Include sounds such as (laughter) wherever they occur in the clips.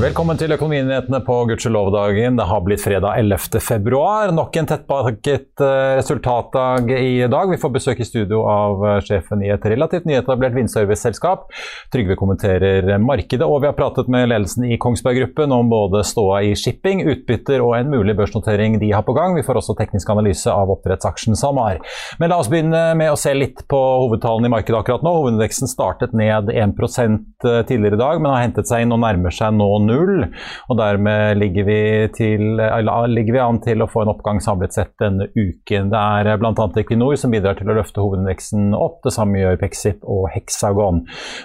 Velkommen til Økonominyhetene på gudskjelov-dagen. Det har blitt fredag 11. februar. Nok en tettpakket eh, resultatdag i dag. Vi får besøk i studio av eh, sjefen i et relativt nyetablert vindserviceselskap. Trygve kommenterer markedet, og vi har pratet med ledelsen i Kongsberg Gruppen om både ståa i shipping, utbytter og en mulig børsnotering de har på gang. Vi får også teknisk analyse av oppdrettsaksjen SalMar. Men la oss begynne med å se litt på hovedtallene i markedet akkurat nå. Hovedindeksen startet ned 1 eh, tidligere i dag, men har hentet seg inn og nærmer seg nå null. Og dermed ligger vi, til, ligger vi, an til å få en oppgang samlet sett denne uken. Det er bl.a. Equinor som bidrar til å løfte hovedindeksen opp. Det samme gjør Pexip og Hexagon.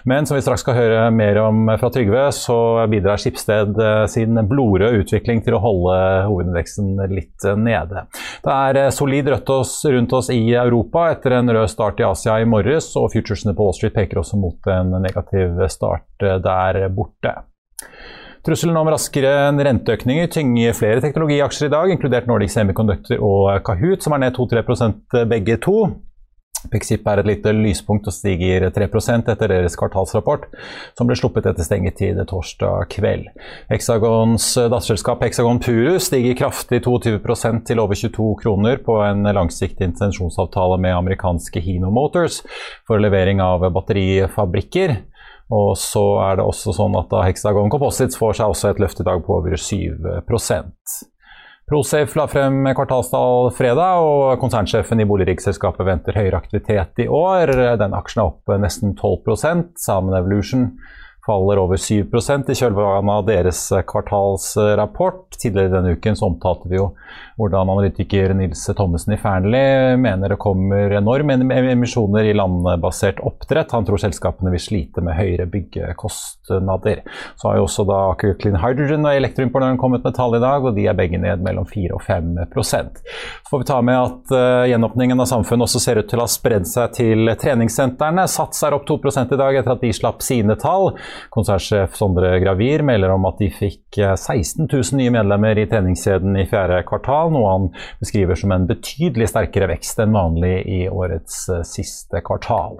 Men som vi straks skal høre mer om fra Trygve, så bidrar Skipsted eh, sin blodrøde utvikling til å holde hovedindeksen litt nede. Det er solid rødt rundt oss i Europa etter en rød start i Asia i morges, og futuresene på Wall Street peker også mot en negativ start der borte. Trusselen om raskere renteøkninger tynger flere teknologiaksjer i dag, inkludert Nordic Semiconductor og Kahoot, som er ned 2-3% begge to. Pexip er et lite lyspunkt og stiger 3 etter deres kvartalsrapport, som ble sluppet etter stengetid torsdag kveld. Hexagons datterselskap Hexagon Purus stiger kraftig 22% til over 22 kroner på en langsiktig intensjonsavtale med amerikanske Hino Motors for levering av batterifabrikker. Og så er det også sånn at da Hexagon Composites får seg også et løft i dag på over 7 Prosafe la frem kvartalstall fredag, og konsernsjefen i boligriksselskapet venter høyere aktivitet i år. Den aksjen er opp nesten 12 Salmon Evolution faller over 7% i kjølvannet av deres kvartalsrapport. Tidligere denne uken så omtalte vi jo hvordan analytiker Nils Thommessen i Fearnley mener det kommer enorme emisjoner i landbasert oppdrett. Han tror selskapene vil slite med høyere byggekostnader. Så har jo også da Aker Clean Hydrogen og elektroimportøren kommet med tall i dag, og de er begge ned mellom 4 og 5 Så får vi ta med at uh, gjenåpningen av samfunnet også ser ut til å ha spredd seg til treningssentrene. Sats er opp 2 i dag etter at de slapp sine tall. Konsernsjef Sondre Gravir melder om at de fikk 16 000 nye medlemmer i treningskjeden i fjerde kvartal, noe han beskriver som en betydelig sterkere vekst enn vanlig i årets eh, siste kvartal.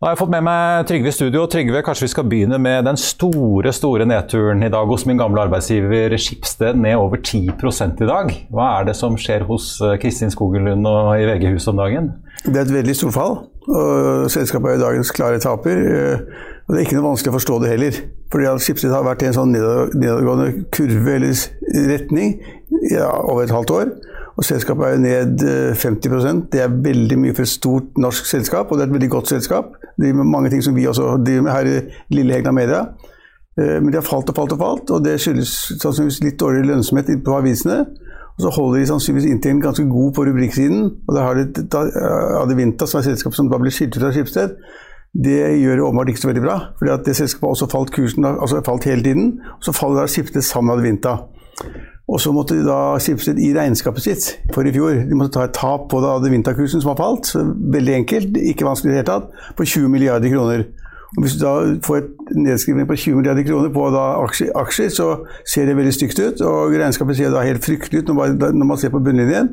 Da har jeg fått med meg Trygve i studio. Trygve, kanskje vi skal begynne med den store store nedturen i dag hos min gamle arbeidsgiver Skipsted, ned over 10 i dag. Hva er det som skjer hos eh, Kristin Skogelund og i VG-huset om dagen? Det er et veldig stort fall. og Selskapet er dagens klare taper. Eh, og Det er ikke noe vanskelig å forstå det heller. Fordi at Skipsted har vært i en sånn nedadgående kurve eller retning ja, over et halvt år. Og selskapet er jo ned 50 eh, Det er veldig mye for et stort norsk selskap, og det er et veldig godt selskap. Det driver med mange ting som vi også driver med her i lille Hegna Media. Eh, men de har falt og falt og falt, og det skyldes sannsynligvis litt dårlig lønnsomhet på avisene. Og så holder de sannsynligvis inntekten ganske god på rubrikksiden. Og da har de eh, Adevinta, som er selskapet som da blir skilt ut av Skipsted, det gjør det åpenbart ikke så veldig bra. fordi at det selskapet har også falt kursen, altså falt hele tiden. Og så faller da Skipsted sammen med Adevinta. Og så måtte de da Schibsted i regnskapet sitt for i fjor de måtte ta et tap på da det vinterkursen som har falt. Veldig enkelt, ikke vanskelig i det hele tatt, på 20 milliarder kroner. Hvis du da får et nedskrivning på 20 milliarder kroner på aksjer, aksjer, så ser det veldig stygt ut. Og regnskapet ser da helt fryktelig ut når man ser på bunnlinjen.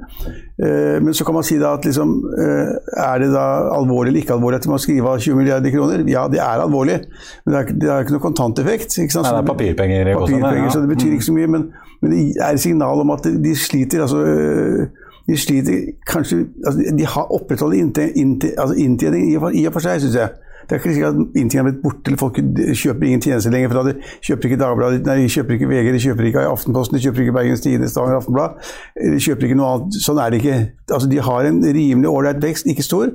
Eh, men så kan man si da at liksom, eh, er det da alvorlig eller ikke alvorlig at man skriver av 20 milliarder kroner? Ja, det er alvorlig, men det er, det er ikke noe kontanteffekt. Ikke sant? Nei, det er papirpenger. papirpenger ja. Så det betyr ikke så mye. Men, men det er et signal om at de sliter. altså de sliter kanskje altså, De har opprettholdt altså, inntjening i og for seg, syns jeg. Det er ikke sikkert at ingenting har blitt borte, eller folk kjøper ingen tjenester lenger. for De kjøper ikke Dagbladet, nei, de kjøper ikke VG, de kjøper ikke Aftenposten, de kjøper ikke Bergens Tidende, Stavanger Aftenblad. De kjøper ikke noe annet. Sånn er det ikke. Altså, de har en rimelig ålreit vekst, ikke stor,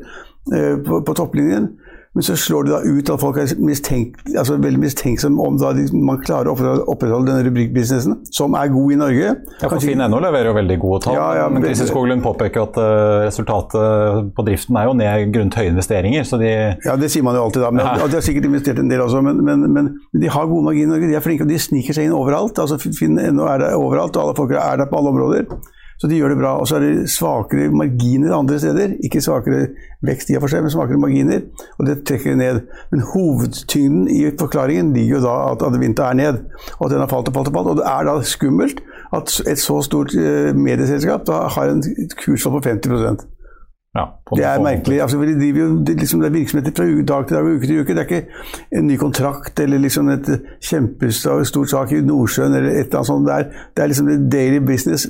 eh, på, på topplinjen. Men så slår det da ut at folk er mistenkt, altså veldig mistenksomme om da man klarer å opprettholde denne rubrikkbusinessen, som er god i Norge. Ja, for Finn.no leverer jo veldig gode tall. Ja, ja, men Kristin Skoglund påpeker at uh, resultatet på driften er jo ned grunnet høye investeringer. Så de ja, det sier man jo alltid, da. Men, ja. De har sikkert investert en del også, men, men, men, de har gode marginer i Norge. De er flinke, og de sniker seg inn overalt. altså Finn.no er der overalt, og alle folk er der på alle områder. Så de gjør det bra. Og så er det svakere marginer andre steder. Ikke svakere vekst i og for seg, men svakere marginer. Og det trekker det ned. Men hovedtyngden i forklaringen ligger jo da at Adevinta er ned. Og at den har falt og falt og falt. Og det er da skummelt at et så stort eh, medieselskap da har en kursfall på 50% ja, det er merkelig. Altså, de driver jo, det, liksom, det er virksomheter fra dag til dag og uke til uke. Det er ikke en ny kontrakt eller liksom et kjempestort sak i Nordsjøen eller et eller annet sånt. Det er, det er liksom det daily business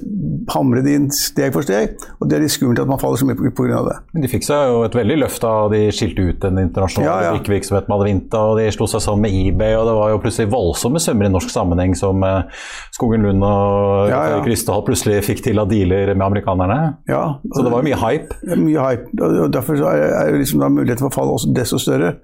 hamret inn steg for steg, og det er litt skummelt at man faller så mye pga. det. Men De fikk seg jo et veldig løft da de skilte ut den internasjonale ja, ja. virksomheten med Advinta, og de slo seg sammen med eBay, og det var jo plutselig voldsomme summer i norsk sammenheng som eh, Skogen Lund og ja, ja. Plutselig fikk til av dealer med amerikanerne. Ja, så det var jo mye hype? Mye hype, og derfor er, er liksom muligheten for fall også desto større.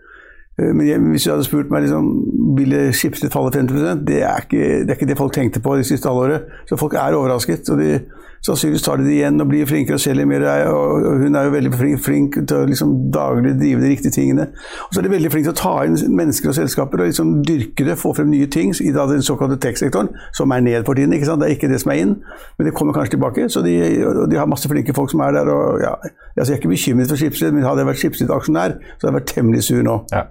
Eh, men jeg, hvis du hadde spurt meg liksom, ville Schibsted falle 50 det er, ikke, det er ikke det folk tenkte på det siste halvåret. Så folk er overrasket. og de, Sannsynligvis tar de det igjen og blir flinkere og selger mer. Og, hun er jo veldig flink, flink til å liksom, daglig drive de riktige tingene. Og så er de veldig flinke til å ta inn mennesker og selskaper og liksom dyrke det, få frem nye ting i den såkalte tech-sektoren, som er ned for tiden. ikke sant? Det er ikke det som er inn, men det kommer kanskje tilbake. Så de, de har masse flinke folk som er der. og ja, altså Jeg er ikke bekymret for Schibsted, men hadde jeg vært Schibsted-aksjonær, så hadde jeg vært temmelig sur nå. Ja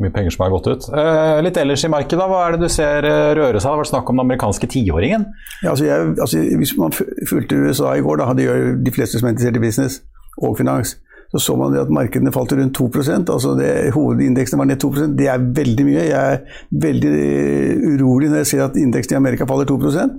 mye penger som har gått ut. Eh, litt ellers i markedet, hva er det du ser eh, røre seg? Det har vært snakk om den amerikanske tiåringen? Ja, altså altså, hvis man fulgte USA i går, da hadde jo de fleste som er interessert i business og finans, så så man at markedene falt rundt 2% altså det, Hovedindeksen var ned 2% Det er veldig mye. Jeg er veldig eh, urolig når jeg ser at indeksen i Amerika faller 2 Uh,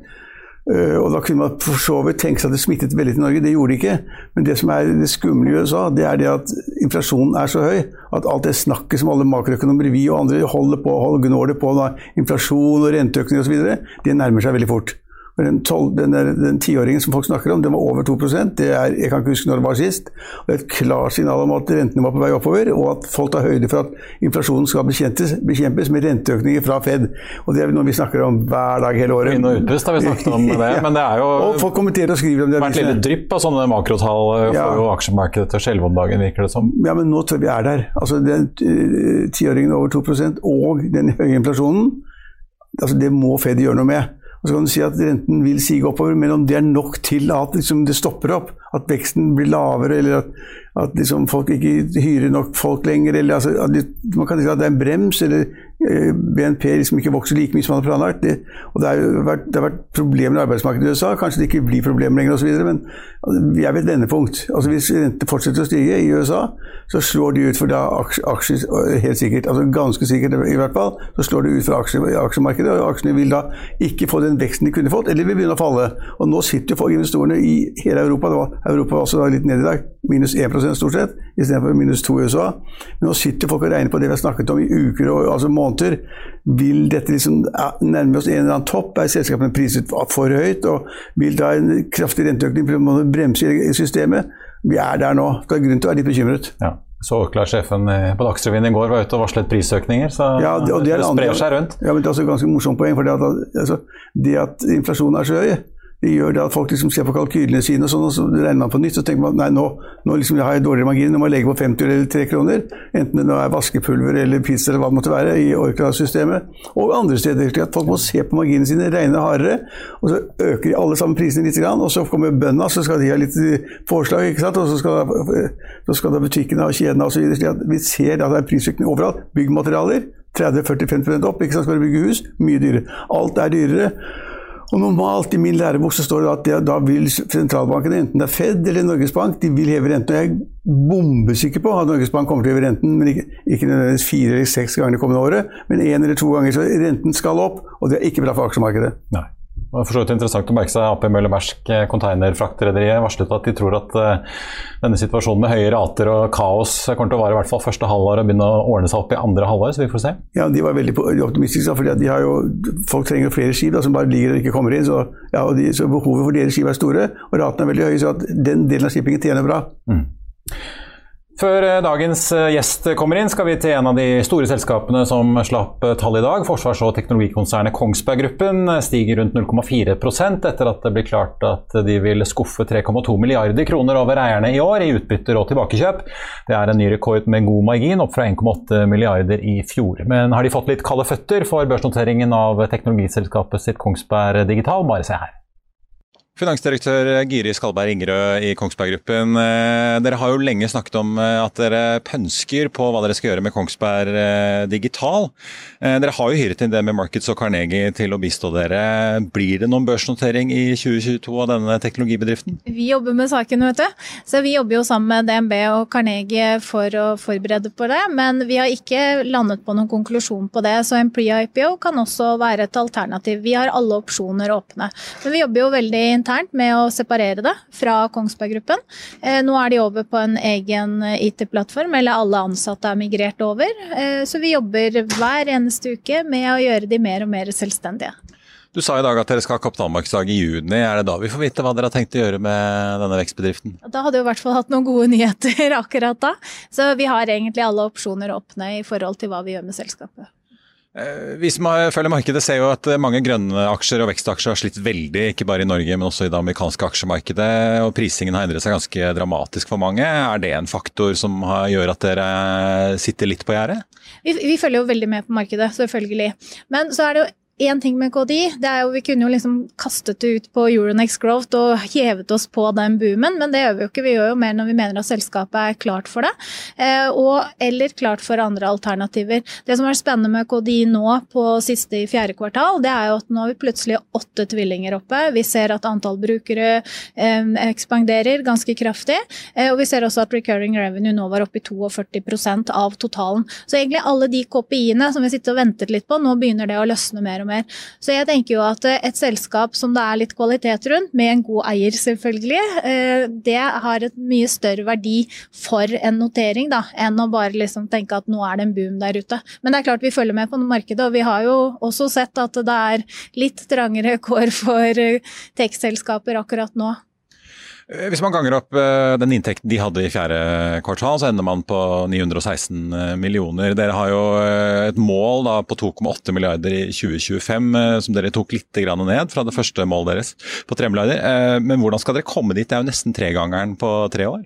og Da kunne man for så vidt tenke seg at det smittet veldig til Norge. Det gjorde det ikke. Men det som er det skumle i USA, det er det at inflasjonen er så høy at alt det snakket som alle makroøkonomer, vi og andre, holder på, holder, gnår det på, da, inflasjon og renteøkning osv., det nærmer seg veldig fort. Den, den tiåringen som folk snakker om, den var over 2 det er, Jeg kan ikke huske når det var sist. Det er et klart signal om at rentene var på vei oppover, og at folk tar høyde for at inflasjonen skal bekjempes, bekjempes med renteøkninger fra Fed. Og Det er noe vi snakker om hver dag hele året. Inn og utpust har vi snakket om det, ja. (laughs) men det er jo og folk kommenterer og skriver om det. vært lite drypp av sånne makrotall for ja. jo aksjemarkedet til å skjelve om dagen, virker det som. Ja, men nå tror jeg vi er der. Altså den uh, tiåringen over 2 og den høye inflasjonen, altså det må Fed gjøre noe med. Og så kan du si at renten vil sige oppover, men om det er nok til at liksom, det stopper opp, at veksten blir lavere, eller at, at liksom, folk ikke hyrer nok folk lenger, eller altså, man kan si at det er en brems, eller Eh, BNP liksom ikke vokser like mye som man har planlagt. Det, og det, vært, det, har vært problemer i arbeidsmarkedet i USA. Kanskje det ikke blir problemer lenger osv. Men vi er ved et vendepunkt. Altså Hvis rentene fortsetter å stige i USA, så slår de ut for da aksjer helt sikkert, altså ganske sikkert i hvert fall, så slår det ut for aksje, aksjemarkedet. Og aksjene vil da ikke få den veksten de kunne fått, eller vil begynne å falle. Og nå sitter jo investorene i hele Europa. Det var, Europa var også litt ned i dag, minus 1 stort sett, istedenfor minus 2 i USA. Men nå sitter folk og regner på det vi har snakket om i uker og altså måneder. Vil dette liksom nærme oss en eller annen topp? Er selskapene priset for høyt? Og vil da en kraftig renteøkning bremse i systemet? Vi er der nå. Det er grunn til å være litt bekymret. Ja. Så Orkla-sjefen på Dagsrevyen i går var ute og varslet prisøkninger, så ja, det, det, det sprer seg rundt. Ja, men Det er også et ganske morsomt poeng. for det at, altså, det at inflasjonen er så høy, det gjør det at folk liksom ser på kalkylene sine, og sånn, og så regner man på nytt. Så tenker man nei, nå, nå liksom har jeg dårligere margin, nå må jeg legge på 50 eller 3 kroner. Enten det er vaskepulver eller pizza eller hva det måtte være i Orkla-systemet. Og andre steder. at Folk må se på marginene sine, regne hardere. Og så øker de alle sammen prisene litt, og så kommer bøndene, så skal de ha litt påslag. ikke sant? Og så skal, så skal da butikkene ha kjedene osv. Vi ser at det er prisøkning overalt. Byggmaterialer 30-40-50 opp. ikke sant? Skal du bygge hus, mye dyrere. Alt er dyrere. Og Normalt i min lærebok så står det at det, da vil sentralbanken, enten det er Fed eller Norges Bank, de vil heve renten. Og jeg er bombesikker på at Norges Bank kommer til å heve renten, men ikke, ikke nødvendigvis fire eller seks ganger det kommende året, men én eller to ganger. Så renten skal opp, og det er ikke bra for aksjemarkedet. Nei. Det er for så vidt interessant å merke seg AP Møller Mærsk eh, containerfraktrederiet varslet at de tror at uh, denne situasjonen med høye rater og kaos kommer til å vare i hvert fall første halvår og begynne å ordne seg opp i andre halvår, så vi får se. Ja, de var veldig optimistiske, for de har jo, folk trenger flere skip da, som bare ligger og ikke kommer inn. Så, ja, de, så behovet for deres skip er store, og ratene er veldig høye, så at den delen av shippingen tjener bra. Mm. Før eh, dagens eh, gjest kommer inn, skal vi til en av de store selskapene som slapp eh, tall i dag. Forsvars- og teknologikonsernet Kongsberg Gruppen stiger rundt 0,4% etter at det blir klart at de vil skuffe 3,2 milliarder kroner over eierne i år i utbytter og tilbakekjøp. Det er en ny rekord med god margin, opp fra 1,8 milliarder i fjor. Men har de fått litt kalde føtter for børsnoteringen av teknologiselskapet sitt Kongsberg Digital? Bare se her. Finansdirektør Giri Skalberg Ingerød i Kongsberg Gruppen. Eh, dere har jo lenge snakket om eh, at dere pønsker på hva dere skal gjøre med Kongsberg eh, Digital. Dere har jo hyret inn det med Markets og Carnegie til å bistå dere. Blir det noen børsnotering i 2022 av denne teknologibedriften? Vi jobber med saken, vet du. Så vi jobber jo sammen med DNB og Carnegie for å forberede på det. Men vi har ikke landet på noen konklusjon på det. Så en pre-IPO kan også være et alternativ. Vi har alle opsjoner åpne. Men vi jobber jo veldig internt med å separere det fra Kongsberg Gruppen. Eh, nå er de over på en egen IT-plattform, eller alle ansatte er migrert over. Eh, så vi jobber hver eneste uke med å gjøre de mer og mer selvstendige. Du sa i dag at dere skal ha kapitalmarkedsdag i juni. Er det da vi får vite hva dere har tenkt å gjøre med denne vekstbedriften? Da hadde vi i hvert fall hatt noen gode (laughs) nyheter akkurat da. Så vi har egentlig alle opsjoner åpne i forhold til hva vi gjør med selskapet. Eh, vi som følger markedet ser jo at mange grønne aksjer og vekstaksjer har slitt veldig, ikke bare i Norge, men også i det amerikanske aksjemarkedet. og Prisingen har endret seg ganske dramatisk for mange. Er det en faktor som gjør at dere sitter litt på gjerdet? Vi, vi, følger jo veldig med på markedet, selvfølgelig. Men så er det jo én ting med KDI, det er jo vi kunne jo liksom kastet det ut på Euronex Growth og hevet oss på den boomen, men det gjør vi jo ikke. Vi gjør jo mer når vi mener at selskapet er klart for det, eh, og, eller klart for andre alternativer. Det som er spennende med KDI nå på siste i fjerde kvartal, det er jo at nå har vi plutselig åtte tvillinger oppe. Vi ser at antall brukere eh, ekspanderer ganske kraftig, eh, og vi ser også at recurring revenue nå var oppe i 42% av totalen. Så egentlig alle de KPI-ene som vi sitter og ventet litt på, nå begynner det å løsne mer og mer. Så jeg tenker jo at eh, et selskap som det er litt kvalitet rundt, med en god eier selvfølgelig, eh, det har et mye større verdi for en notering da, enn å bare liksom tenke at nå er det en boom der ute. Men det er klart vi følger med på markedet, og vi har jo også sett at det er litt trangere kår for eh, tekstselskaper akkurat nå. Eh, hvis man ganger opp eh, den inntekten de hadde i fjerde kvartal, så ender man på 916 eh, millioner. Dere har jo et mål da, på 2,8 milliarder i 2025, som dere tok litt ned fra det første målet deres på 3 milliarder. Men hvordan skal dere komme dit? Det er jo nesten tregangeren på tre år.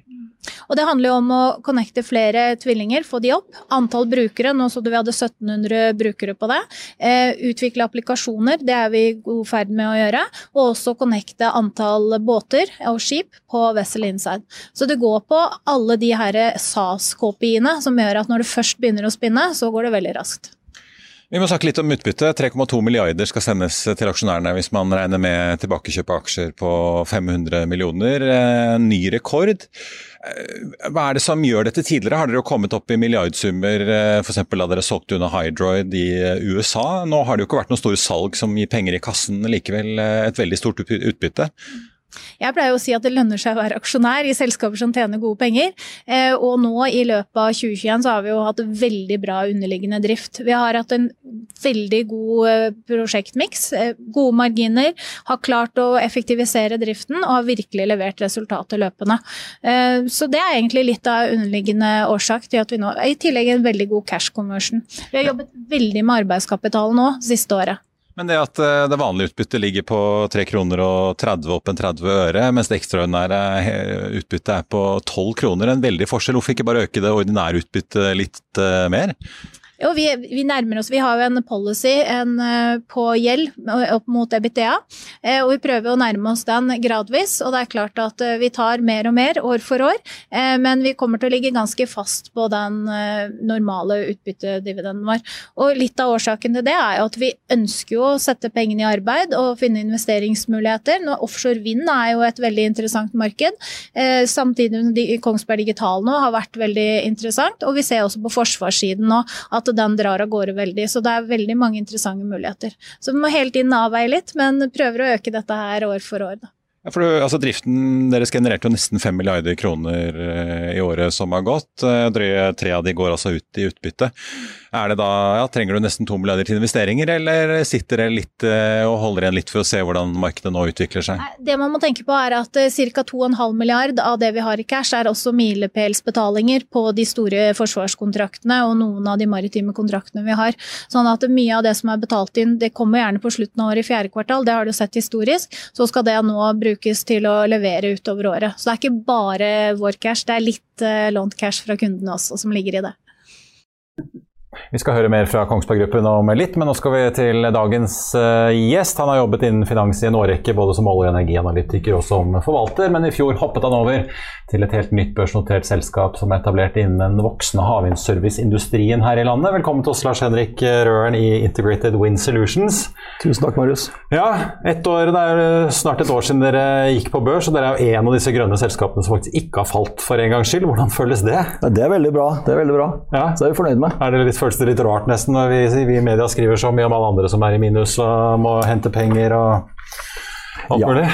Og Det handler jo om å connecte flere tvillinger, få de opp. Antall brukere, nå så du vi hadde 1700 brukere på det. Eh, utvikle applikasjoner, det er vi i god ferd med å gjøre. Og også connecte antall båter og skip på Vessel Inside. Så det går på alle de her SAS-KPI-ene som gjør at når det først begynner å spinne, så går det veldig raskt. Vi må snakke litt om utbytte. 3,2 milliarder skal sendes til aksjonærene hvis man regner med tilbakekjøp av aksjer på 500 millioner. Eh, ny rekord. Eh, hva er det som gjør dette tidligere? Har dere jo kommet opp i milliardsummer eh, f.eks. da dere solgte unna Hydroid i USA. Nå har det jo ikke vært noe store salg som gir penger i kassen, likevel et veldig stort utbytte. Jeg pleier å si at det lønner seg å være aksjonær i selskaper som tjener gode penger. Eh, og nå i løpet av 2021 så har vi jo hatt veldig bra underliggende drift. Vi har hatt en veldig god eh, prosjektmiks, eh, gode marginer, har klart å effektivisere driften og har virkelig levert resultater løpende. Så det er egentlig litt av underliggende årsak til at vi nå I tillegg en veldig god cash conversion. Vi har jobbet veldig med arbeidskapital nå siste året. Men det at eh, det vanlige utbyttet ligger på 3 kroner og 30 opp en 30 øre, mens det ekstraordinære eh, utbyttet er på 12 kroner, en veldig forskjell. Hvorfor ikke bare øke det ordinære utbyttet litt eh, mer? Jo, vi, vi, nærmer oss. Vi har jo en policy en, eh, på gjeld opp mot EBTA, eh, og vi prøver å nærme oss den gradvis. Og det er klart at eh, vi tar mer og mer år for år, men vi kommer til å ligge ganske fast på den normale utbyttedividenden vår. Og litt av årsaken til det er jo at vi ønsker jo å sette pengene i arbeid og finne investeringsmuligheter. Nå, offshore vind er jo et veldig interessant marked, samtidig som Kongsberg Digital nå har vært veldig interessant. Og vi ser også på forsvarssiden nå at den drar av gårde veldig. Så det er veldig mange interessante muligheter. Så vi må hele tiden avveie litt, men prøver å øke dette her år for år. Da. Ja, for altså Driften deres genererte jo nesten 5 milliarder kroner eh, i året som har gått. Eh, drøye tre av de går altså ut i utbytte. Er det da, ja, Trenger du nesten to milliarder til investeringer, eller sitter det litt eh, og holder igjen litt for å se hvordan markedet nå utvikler seg? Det man må tenke på er at eh, ca. 2,5 milliard av det vi har i cash, er også milepælsbetalinger på de store forsvarskontraktene og noen av de maritime kontraktene vi har. Sånn at mye av det som er betalt inn, det kommer gjerne på slutten av året i fjerde kvartal, det har du sett historisk. Så skal det nå brukes til å levere utover året. Så det er ikke bare vår cash, det er litt eh, lånt cash fra kundene også som ligger i det. Vi skal høre mer fra Kongsberg Gruppen om litt, men nå skal vi til dagens uh, gjest. Han har jobbet innen finans i en årrekke, både som olje- og energianalytiker og som forvalter, men i fjor hoppet han over til et helt nytt børsnotert selskap som er etablert innen den voksne havvindserviceindustrien her i landet. Velkommen til oss, Lars Henrik Røren i Integrated Wind Solutions. Tusen takk, Marius. Ja, år, Det er snart et år siden dere gikk på børs, og dere er jo en av disse grønne selskapene som faktisk ikke har falt for en gangs skyld. Hvordan føles det? Ja, det er veldig bra. Det er veldig bra. Ja. Så er vi fornøyd med. Er det litt føles det litt rart nesten når vi, vi, i media skriver så mye om alle andre som er i minus og må hente penger og alt mulig?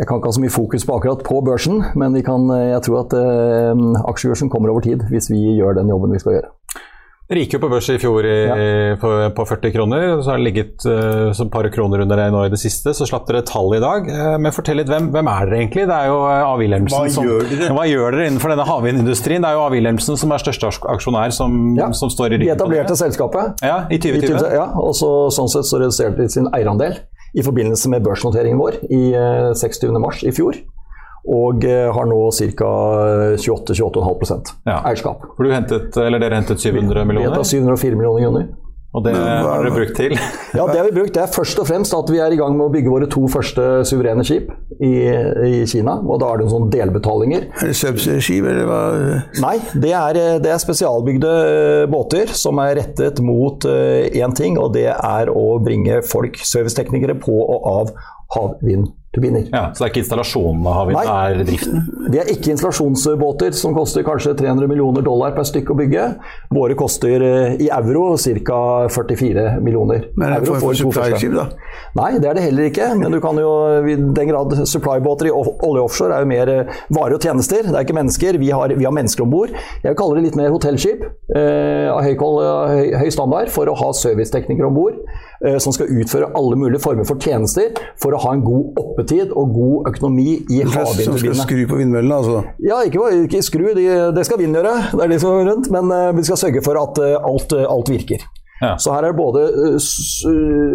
Jeg kan ikke ha så mye fokus på akkurat på børsen, men kan, jeg tror at eh, aksjebørsen kommer over tid hvis vi gjør den jobben vi skal gjøre. Gikk jo på børs i fjor i, ja. på, på, 40 kroner, så har det ligget uh, et par kroner under det nå i det siste. Så slapp dere tallet i dag. Uh, men fortell litt, hvem, hvem, er dere egentlig? Det er jo uh, A. Wilhelmsen hva som gjør dere? Hva gjør dere innenfor denne havvindindustrien? Det er jo A. Wilhelmsen som er største aksjonær som, ja. som står i ryggen. De etablerte selskapet. Ja, I 2020. I, ja, og så, sånn sett så reduserte de sin eierandel i forbindelse med børsnoteringen vår i 26.3 i fjor og har nå ca. 28-28,5 ja. eierskap. For du hentet, eller Dere hentet 700 millioner? Vi hentet 704 millioner kroner. Og det har dere brukt til? (laughs) ja, det har vi brukt. Det er først og fremst at vi er i gang med å bygge våre to første suverene skip i, i Kina. Og da er det sånn delbetalinger. Er det subsea-skip, eller hva? Nei, det er, det er, spesialbygde båter som er rettet mot én uh, ting, og det er å bringe folk, serviceteknikere, på og av havvindturbiner. Ja, så det er ikke installasjonen av havvind, det er driften? Det er ikke installasjonsbåter som koster kanskje 300 millioner dollar per stykk å bygge. Våre koster i euro ca. 44 millioner Men det for, for supply-skip, da? Nei, det er det heller ikke. Men du kan jo, i den grad supply-båter i olje offshore er jo mer varer og tjenester. Det er ikke mennesker. Vi har, vi har mennesker om bord. Jeg kaller det litt mer hotellskip eh, av høy, høy, høy standard for å ha serviceteknikere om bord. Eh, som skal utføre alle mulige former for tjenester for å ha en god oppetid og god økonomi i havvindturbinene. Som skal skru på vindmøllene, altså? Ja, ikke, ikke skru, det, skal vind gjøre. Det er de som er rundt. Men uh, vi skal sørge for at uh, alt, uh, alt virker. Ja. Så her er det både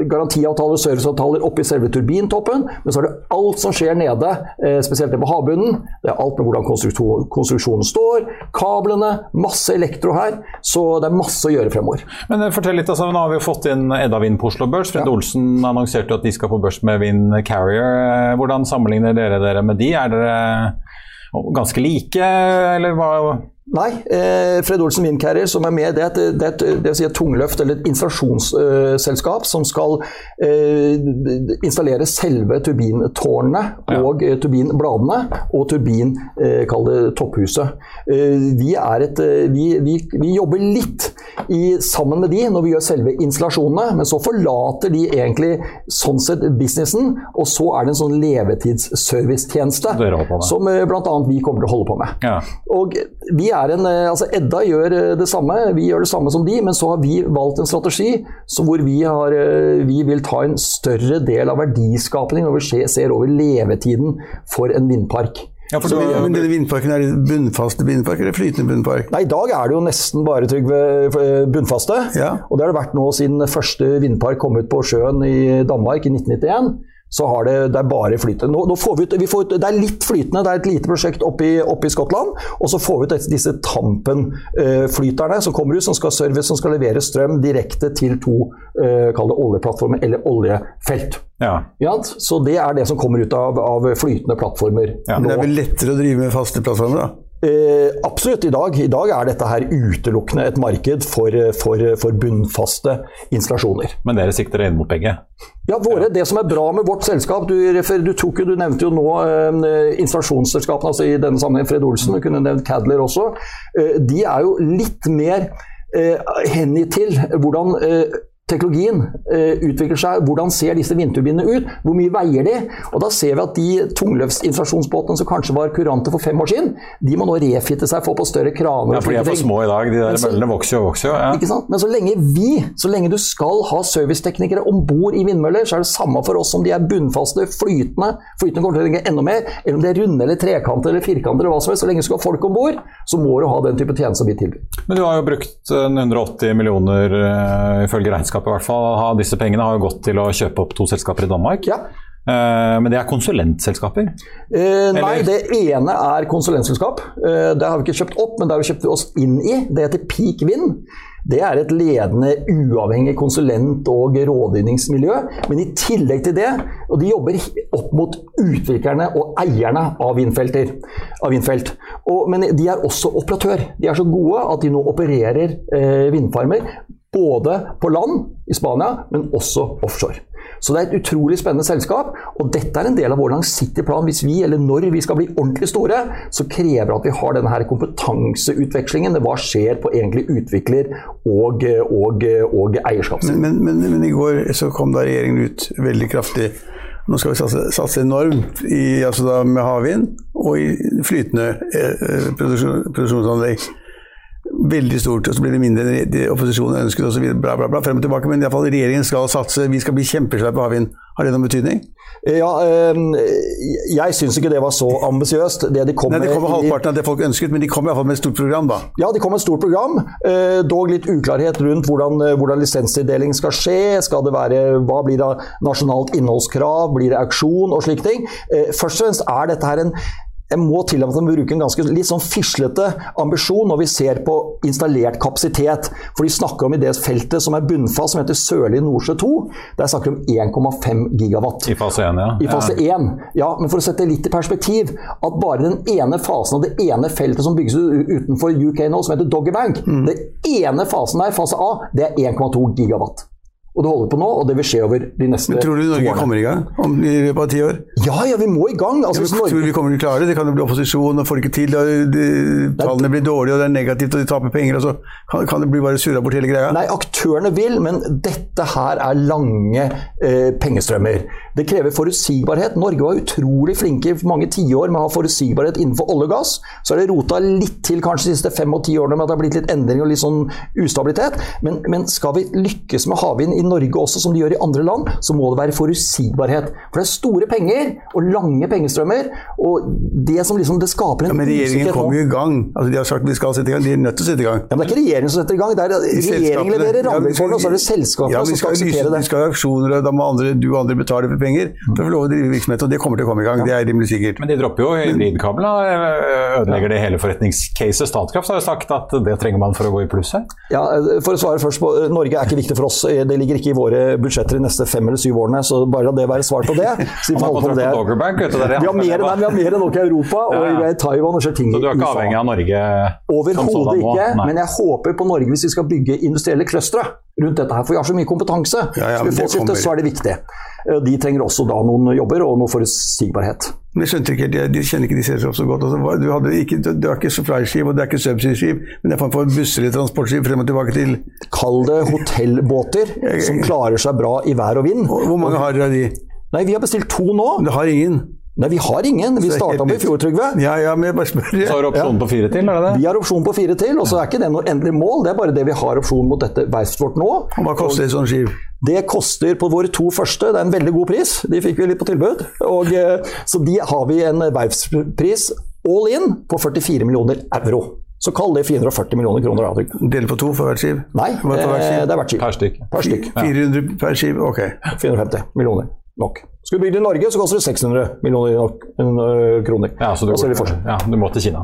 garantiavtaler og serviceavtaler oppi selve turbintoppen, men så er det alt som skjer nede, spesielt det på havbunnen. Det er alt med hvordan konstruksjonen står, kablene, masse elektro her. Så det er masse å gjøre fremover. Men fortell litt, altså, Nå har vi jo fått inn Edda Vind på Oslo Børs. Fred ja. Olsen annonserte at de skal på børs med Vind Carrier. Hvordan sammenligner dere dere med de? Er dere ganske like, eller hva? Nei, eh, Fred Olsen Windcarrier, som er med, det er et, det er et, det si et tungløft eller et installasjonsselskap uh, som skal eh, installere selve turbintårnene ja. og uh, turbinbladene og turbin, kall det topphuset. vi, et, vi, vi, vi, jobber litt i, sammen med de når vi gjør selve installasjonene, men så forlater de egentlig sånn sett businessen, og så er det en sånn levetidsservicetjeneste som bl.a. vi kommer til å holde på med. Ja. Og vi er en, eh, altså Edda gjør eh, det samme, vi gjør det samme som de, men så har vi valgt en strategi hvor vi, har, eh, vi, vil ta en større del av verdiskapningen når vi ser over levetiden for en vindpark. Ja, for så, men denne vindparken Er det bunnfaste vindpark eller flytende bunnpark? Nei, I dag er det jo nesten bare Trygve bunnfaste. Ja. Og det har det vært nå siden første vindpark kom ut på sjøen i Danmark i 1991 så har det, det er bare flytende. Nå, nå får vi ut, vi får ut, det er litt flytende, det er et lite prosjekt oppe i, Skottland. Og så får vi ut disse Tampen-flyterne som kommer ut, som skal service, som skal levere strøm direkte til to uh, oljeplattformer eller oljefelt. Ja. Ja, så det er det som kommer ut av, av flytende plattformer. Ja. Men det er vel lettere å drive med faste plattformer, da? Eh, absolutt. I dag, I dag, er dette her utelukkende et marked for, for, for bunnfaste installasjoner. Men dere sikter inn mot begge? Ja, våre, Det som er bra med vårt selskap Du, du, tok, du nevnte jo nå eh, installasjonsselskapene, altså i denne sammenheng Fred Olsen, du kunne nevnt Cadler også. Eh, de er jo litt mer eh, hengitt til hvordan eh, teknologien uh, utvikler seg, hvordan ser disse vindturbinene ut, hvor mye veier de? Og Da ser vi at de tungløftsinflasjonsbåtene som kanskje var kurante for fem år siden, de må nå refitte seg, få på større kraner. Ja, for de er for små i dag. De der møllene vokser og vokser. Ja. Ikke sant? Men så lenge vi, så lenge du skal ha serviceteknikere om bord i vindmøller, så er det samme for oss om de er bunnfaste, flytende, flytende kommer til å trenge enda mer, eller om de er runde eller trekanter eller firkanter eller hva som helst. Så lenge du skal ha folk om bord, så må du ha den type tjenester vi tilbyr. Men du har jo brukt 180 millioner uh, ifølge regnskapet i hvert fall. Disse pengene har jo gått til å kjøpe opp to selskaper i Danmark. Ja. Uh, men det er konsulentselskaper? Eh, nei, det ene er konsulentselskap. Uh, det har vi ikke kjøpt opp, men det har vi kjøpt oss inn i. Det heter Peak Vind. Det er et ledende uavhengig konsulent- og rådgivningsmiljø. Men i tillegg til det, og de jobber opp mot utviklerne og eierne av. Og, men de er også operatør. De er så gode at de nå opererer eh, vindfarmer både på land i Spania, men også offshore. Så det er et utrolig spennende selskap, og dette er en del av vår langsiktige plan. Hvis vi, eller når vi skal bli ordentlig store, så krever det at vi har denne her kompetanseutvekslingen. Hva skjer på egentlig utvikler- og, og, og eierskapssiden. Men, men, men, men, i går så kom da regjeringen ut veldig kraftig. Nå skal vi satse, satse enormt i, altså med havvind og i flytende eh, produksjon, produksjonsanlegg veldig stort, og så blir det mindre opposisjonen ønsket osv. Bla, bla, bla, frem og tilbake. Men iallfall regjeringen skal satse, vi skal bli kjempesvære på havvind. Har det noen betydning? Ja, øh, jeg syns ikke det var så ambisiøst. Det de kom Nei, det kommer halvparten av det folk ønsket, men de kom iallfall med et stort program, da. Ja, de kom med et stort program. Øh, dog litt uklarhet rundt hvordan, hvordan lisenstildeling skal skje. Skal det være, hva blir det nasjonalt innholdskrav? Blir det auksjon og slike ting? Først og fremst er dette her en jeg må tillate meg å bruke en ganske litt sånn fislete ambisjon når vi ser på installert kapasitet. For de snakker om i det feltet som er bunnfast, som heter Sørlige Nordsjø 2. Der snakker de om 1,5 gigawatt. I fase 1, ja. I fase 1. Ja, men for å sette litt i perspektiv, at bare den ene fasen av det ene feltet som bygges utenfor UK nå, som heter Doggerbank, mm. den ene fasen der, fase A, det er 1,2 gigawatt. Og det holder på nå, og det vil skje over de neste Men Tror du Norge kommer i gang om, i løpet av ti år? Ja, ja, vi må i gang. Altså, ja, Norge... Tror du vi kommer til å klare det? Det kan jo bli opposisjon og får ikke til. Og de, tallene blir dårlige, og det er negativt, og de taper penger. Og så kan, kan det bli bare surra bort hele greia? Nei, aktørene vil, men dette her er lange eh, pengestrømmer. Det krever forutsigbarhet. Norge var utrolig flinke i mange tiår med å ha forutsigbarhet innenfor olje og gass. Så er det rota litt til kanskje de siste fem og ti årene med at det har blitt litt endring og litt sånn ustabilitet. Men, men skal vi lykkes med havvind i Norge også, som de gjør i andre land, så må det være forutsigbarhet. For det er store penger og lange pengestrømmer. Og det som liksom det skaper en ja, Men regjeringen kommer jo i gang. Altså, de har sagt vi skal sette i gang. De er nødt til å sette i gang. Ja, men det er ikke regjeringen som setter i gang. Det er regjeringen leverer rammevilkårene, og så er det selskapene ja, som skal akseptere det. Vi skal ha aksjoner, og da må andre, du og andre betale for penger for å få lov å drive virksomhet. Og det kommer til å komme i gang. Det er rimelig sikkert. Men de dropper jo hybridkabla, Ødelegger det hele forretningscaset. Statkraft har jo sagt at det trenger man for å gå i pluss her. Ja, For å svare først på Norge er ikke viktig for oss. Det ligger ikke i våre budsjetter de neste fem eller syv årene, så bare la det være svar på det. (laughs) Så vi, får på det. Bank, vet det vi, har mer, nei, vi har mer enn nok i Europa, og ja, i Taiwan og skjer ting Så du er ikke avhengig av Norge? Overhodet ikke, nei. men jeg håper på Norge hvis vi skal bygge industrielle clustere rundt dette her, for vi har så mye kompetanse. Ja, ja, så, så er det viktig. De trenger også da noen jobber og noe forutsigbarhet. Men jeg skjønte ikke, de, de kjenner ikke de selskapene så godt. Altså, du, hadde ikke, du har ikke supply-skip og det er ikke subsea-skip, men det er for busser eller transportskip frem og tilbake til Kall det hotellbåter (laughs) som klarer seg bra i vær og vind. Hvor mange har dere av de? Nei, Vi har bestilt to nå. Det har ingen? Nei, vi har ingen. Vi starta med i fjor, Trygve. Ja, ja, men jeg bare spør. Så har du opsjon på fire til, er det det? Vi har opsjon på fire til, og så er ikke det noe endelig mål. Det er bare det vi har opsjon mot dette verftet vårt nå. Og Hva koster et sånt skip? Det koster på våre to første, det er en veldig god pris. De fikk vi litt på tilbud. Og, så de har vi en verftspris all in på 44 millioner euro. Så kall det 440 millioner kroner. Dele på to for hvert skip? Nei, det er hvert skip. Per stykk. Per stykk. 400 per skip, ok. 450 millioner nok. Skal du bygge det i Norge, så koster det 600 millioner kroner. Ja, så du, ja, du må til Kina?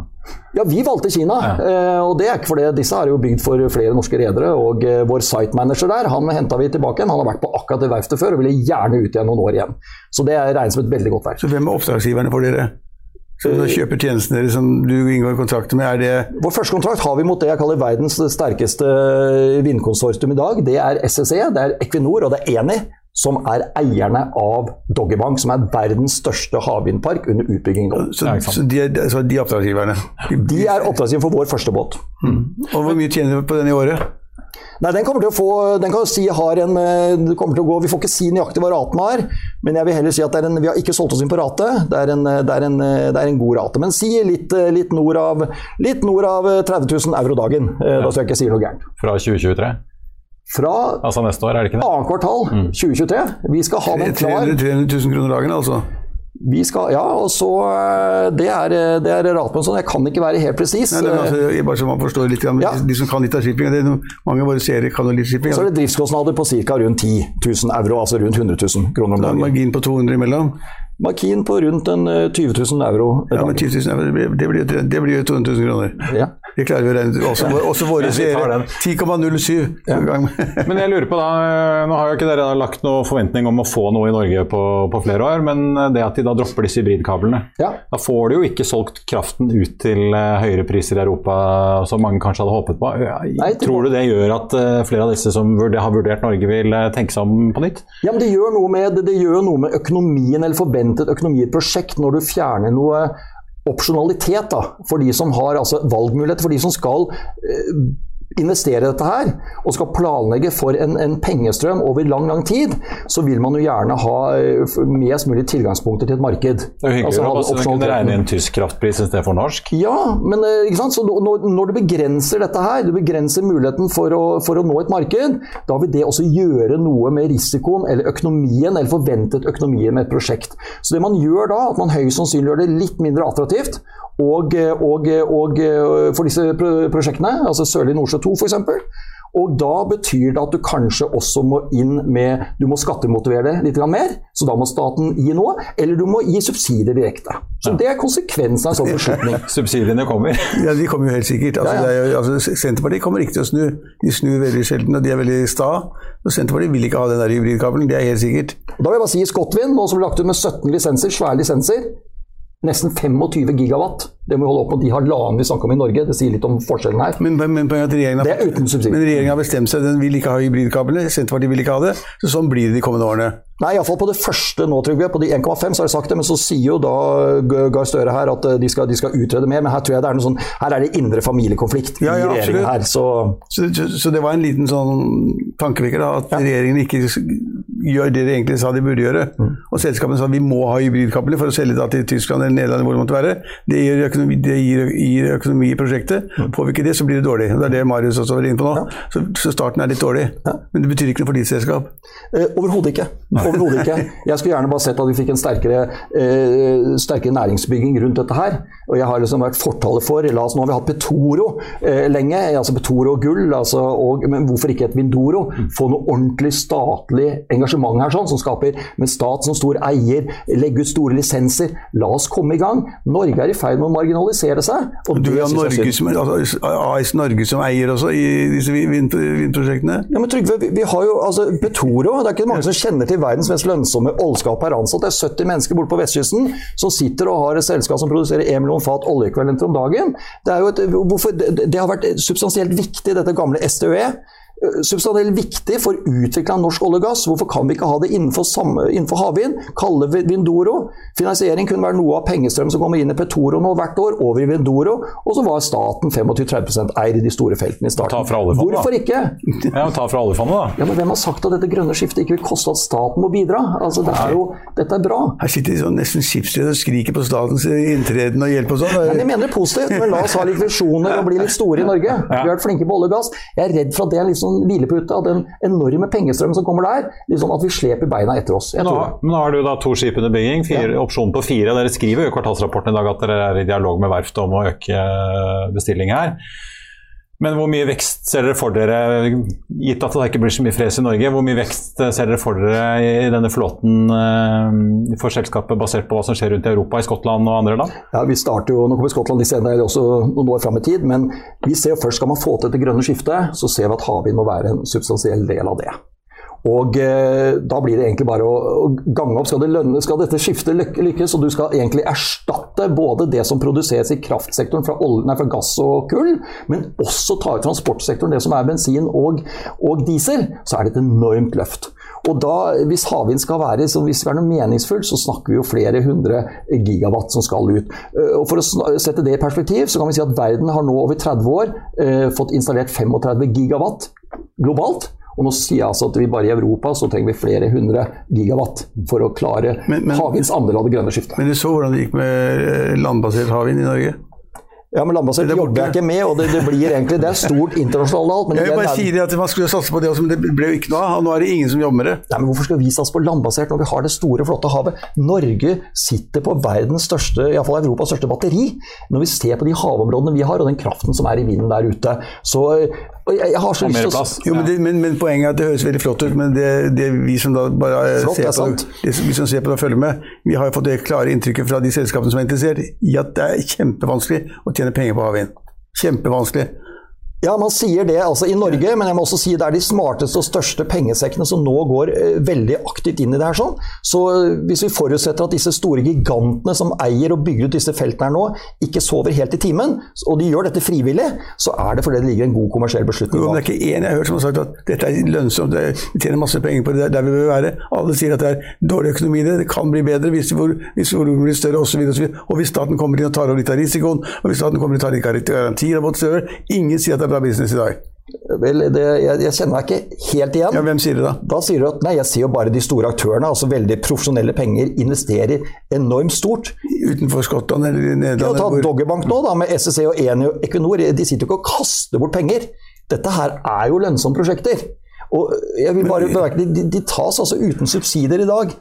Ja, vi valgte Kina. Ja. og det er ikke fordi disse er jo bygd for flere norske redere. Og vår site-manager der, han henta vi tilbake igjen. Han har vært på akkurat det verftet før og ville gjerne ut igjen noen år igjen. Så det regnes som et veldig godt verft. Så hvem er oppdragsgiverne for dere? Så du kjøper tjenestene deres som du inngår kontrakt med, er det Vår første kontrakt har vi mot det jeg kaller verdens sterkeste vindkonsortium i dag. Det er SSE, det er Equinor og det er Eni som er eierne av Doggerbank, som er verdens største havvindpark under utbygging nå. Så, så, de, er, så de er oppdragsgiverne? De er oppdragsgiver for vår første båt. Mm. Og Hvor mye tjener du på den i året? Nei, Den kommer til å få, den kan si har en, det kommer til å gå, Vi får ikke si nøyaktig hva raten har, men jeg vil heller si at en, vi har ikke solgt oss inn på rate. Det er en, det er en, det er en god rate. Men si litt, litt, nord av, litt nord av 30 000 euro dagen. Da skal jeg ikke si noe gærent. Fra 2023? Fra altså neste år, er det ikke det? annet kvartal mm. 2023. Vi skal ha den klar. 300 000 kroner dagen, altså? Vi skal, ja, og så Det er, det er sånn. Jeg kan ikke være helt presis. Altså, bare så man forstår litt, ja. de, som kan litt av shipping, det er mange av våre seere kan jo litt shipping. Så er det driftskostnader på ca. rundt 10 000 euro, altså rundt 100 000 kroner om dagen. Margin på 200 imellom? Margin på rundt en 20 000 euro. Ja, men 20 000 euro, det blir, det blir jo 200 000 kroner. Ja. Det klarer vi å regne ut. Også, også våre (laughs) seere. 10,07 Ja. (laughs) Men jeg lurer på da, nå har jo ikke dere da lagt noen forventning om å få noe i Norge på, på flere år, men det at de da dropper disse hybridkablene, Ja. da får de jo ikke solgt kraften ut til eh, høyere priser i Europa som mange kanskje hadde håpet på. Nei, Tror du det gjør at eh, flere av disse som har vurdert Norge, vil eh, tenke seg om på nytt? Ja, men det gjør, noe med, det gjør noe med økonomien eller forventet økonomi i et prosjekt når du fjerner noe opsjonalitet da, for de som har altså, valgmuligheter, for de som skal eh, investere i dette her, og skal planlegge for en, en pengestrøm over lang lang tid, så vil man jo gjerne ha eh, mest mulig tilgangspunkter til et marked. Det er jo Altså, å kunne regne inn tysk kraftpris istedenfor norsk. Ja, men eh, ikke sant? Så når, når du begrenser dette her, du begrenser muligheten for å, for å nå et marked, da vil det også gjøre noe med risikoen eller økonomien, eller forventet økonomien med et prosjekt. Så det man gjør da, at man høyst sannsynlig gjør det litt mindre attraktivt, og, eh, og, og for disse prosjektene, altså Sørlige Nordsjø 2 f.eks. Og da betyr det at du kanskje også må inn med Du må skattemotivere det litt mer, så da må staten gi noe. Eller du må gi subsidier direkte. Så Det er konsekvensen av en sånn (laughs) beslutning. Subsidiene kommer. (laughs) Ja, de kommer jo helt sikkert. Altså, Ja, ja. Det er jo, altså, Senterpartiet kommer ikke til å snu. De snur veldig sjelden, og de er veldig sta. Og Senterpartiet vil ikke ha den der hybridkabelen, det er helt sikkert. Og Da vil jeg bare si Scotwind, nå som ble lagt ut med 17 lisenser, svære lisenser. Nesten 25 gigawatt. Det må vi holde opp på. de halvannen vi snakker om i Norge. Det sier litt om forskjellen her. Men, men, men, er regjeringen Det har, er regjeringen har bestemt seg, den vil ikke ha hybridkablene. Senterpartiet vil ikke ha det. Så sånn blir det de kommende årene. Nei, iallfall på det første nå, Trygve. På de 1,5 så har jeg sagt det, men så sier jo da Gahr Støre her at eh, de skal, de skal utrede mer. Men her tror jeg det er noe sånn Her er det indre familiekonflikt Ja, ja, i regjeringen her. Så Så, så, så det var en liten sånn tankevekker, da, at regjeringen ikke gjør det de egentlig sa de burde gjøre. Og selskapene sa vi må ha hybridkabler for å selge det til Tyskland eller Nederland, hvor det måtte være. Det gir økonomi, det gir, gir økonomi i prosjektet. Ikke det, så blir det dårlig. Det er det Marius også var inne på nå. Så, så starten er litt dårlig. Men det betyr ikke noe for ditt selskap. Eh, Overhodet ikke. Overhodet ikke. Jeg skulle gjerne bare sett at vi fikk en sterkere, eh, sterkere næringsbygging rundt dette her. Og jeg har liksom vært fortaler for la oss, Nå har vi hatt Petoro eh, lenge, altså Petoro og gull, altså, og, men hvorfor ikke et Vindoro? Få noe ordentlig statlig engasjement her, sånn, som skaper med stat som stor eier, legge ut store lisenser. La oss komme i gang. Norge er i ferd med å marginalisere seg. Og Du har Norge som, altså, AS Norge som eier også i disse vindprosjektene. Ja, men Trygve, vi, vi har jo altså Petoro. Det er ikke mange som kjenner til verdens mest lønnsomme oljeskap per ansatt. Det er 70 mennesker borte på vestkysten som sitter og har et selskap som produserer 1 million fat oljeekvivalenter om dagen. Det, er jo et, hvorfor, det, det har vært substansielt viktig, dette gamle SDØE. Eh, Substansielt viktig for utvikling av norsk olje og gass. Hvorfor kan vi ikke ha det innenfor, samme- innenfor havvind? Kalle Vindoro. Finansiering kunne være noe av pengestrømmen som kommer inn i Petoro nå hvert år, over i Vindoro. Og så var staten 25-30 eier i de store feltene i starten. Ta fra oljefondet. Hvorfor ikke? (laughs) Ja, Ta fra oljefondet, da. Ja, men Hvem har sagt at dette grønne skiftet ikke vil koste at staten må bidra? Altså, det er jo, Dette er bra. Her sitter de sånn nesten skipsredd og skriker på statens inntreden og hjelp og sånn. Men jeg mener det positivt, men la oss ha litt visjoner og bli litt store i Norge. Vi har vært flinke på olje og gass. Jeg er redd for at det er litt sånn hvilepute av den enorme pengestrømmen som kommer der. liksom sånn At vi sleper beina etter oss. Jeg Nå, det. nå har du da to skip under bygging, fire, opsjon på fire. Dere skriver jo i kvartalsrapporten i dag at dere er i dialog med verftet om å øke bestilling her. Men hvor mye vekst ser dere for dere, gitt at det ikke blir så mye fres i Norge, hvor mye vekst ser dere for dere i denne flåten eh, for selskapet basert på hva som skjer rundt i Europa, i Skottland og andre land? Ja, vi starter jo, Nå kommer Skottland litt senere, også noen år fram i tid, men vi ser først skal man få til det grønne skiftet, så ser vi at havvind må være en substansiell del av det. Og eh, Da blir det egentlig bare å, å gange opp. Skal, det lønne, skal dette skiftet lykkes, og du skal egentlig erstatte både det som produseres i kraftsektoren fra, olje, nei, fra gass og kull, men også ta i transportsektoren, det som er bensin og, og diesel, så er det et enormt løft. Og da, Hvis havvind skal være så hvis det er noe meningsfullt, så snakker vi jo flere hundre gigawatt som skal ut. Eh, Og For å sette det i perspektiv, så kan vi si at verden har nå over 30 år eh, fått installert 35 gigawatt globalt. Og nå sier jeg altså at vi bare i Europa så trenger vi flere hundre gigawatt for å klare Men- men- havvinds andel av det grønne skiftet. Men du så hvordan det gikk med eh, landbasert havvind i Norge? Ja, men Landbasert er jobber jeg ikke med, og det, det blir egentlig det er stort internasjonalt alt. Men Jeg vil bare si det at man skulle satse på det, men det ble jo ikke noe av. Og nå er det ingen som jobber med det. Nei, men Hvorfor skal vi satse på landbasert når vi har det store, flotte havet? Norge sitter på verdens største, i alle fall Europas største batteri. Når vi ser på de havområdene vi har, og den kraften som er i vinden der ute. Så jeg, jeg har så Og lyst til å plass. Jo, men, det, men, men Poenget er at det høres veldig flott ut, men det, det vi som da bare Flott, ser er på, det, vi som ser på det og følger med, vi har jo fått det klare inntrykket fra de selskapene som er interessert, i at det er kjempevanskelig å tjene penger på havvind. Kjempevanskelig. Ja, man sier det altså i Norge, men jeg må også si det er de smarteste og største pengesekkene som nå går eh, veldig aktivt inn i det her. sånn. Så eh, hvis vi forutsetter at disse store gigantene som eier og bygger ut disse feltene her nå, ikke sover helt i timen, og de gjør dette frivillig, så er det fordi det ligger en god kommersiell beslutning bak. det er ikke én jeg har hørt som har sagt at dette er lønnsomt, det- vi tjener masse penger på det, er der vi bør være. Alle sier at det er dårlig økonomi i det, det kan bli bedre hvis, volumene blir større osv. Og, og hvis staten kommer inn og tar over litt av risikoen, og hvis staten kommer inn og tar litt garantier av større, ingen sier at det er bra business i dag. Vel, det, jeg, jeg kjenner meg ikke helt igjen. Ja, hvem sier det da? Da sier du at nei, jeg ser jo bare de store aktørene, altså veldig profesjonelle penger, investerer enormt stort. Utenfor Skottland eller Ja, Nederland? ta hvor- Doggerbank nå, da, med SSC og Eni og Equinor. De sitter jo ikke og kaster bort penger. Dette her er jo lønnsomme prosjekter. Og jeg vil bare bemerke, de, de tas altså uten subsidier i dag.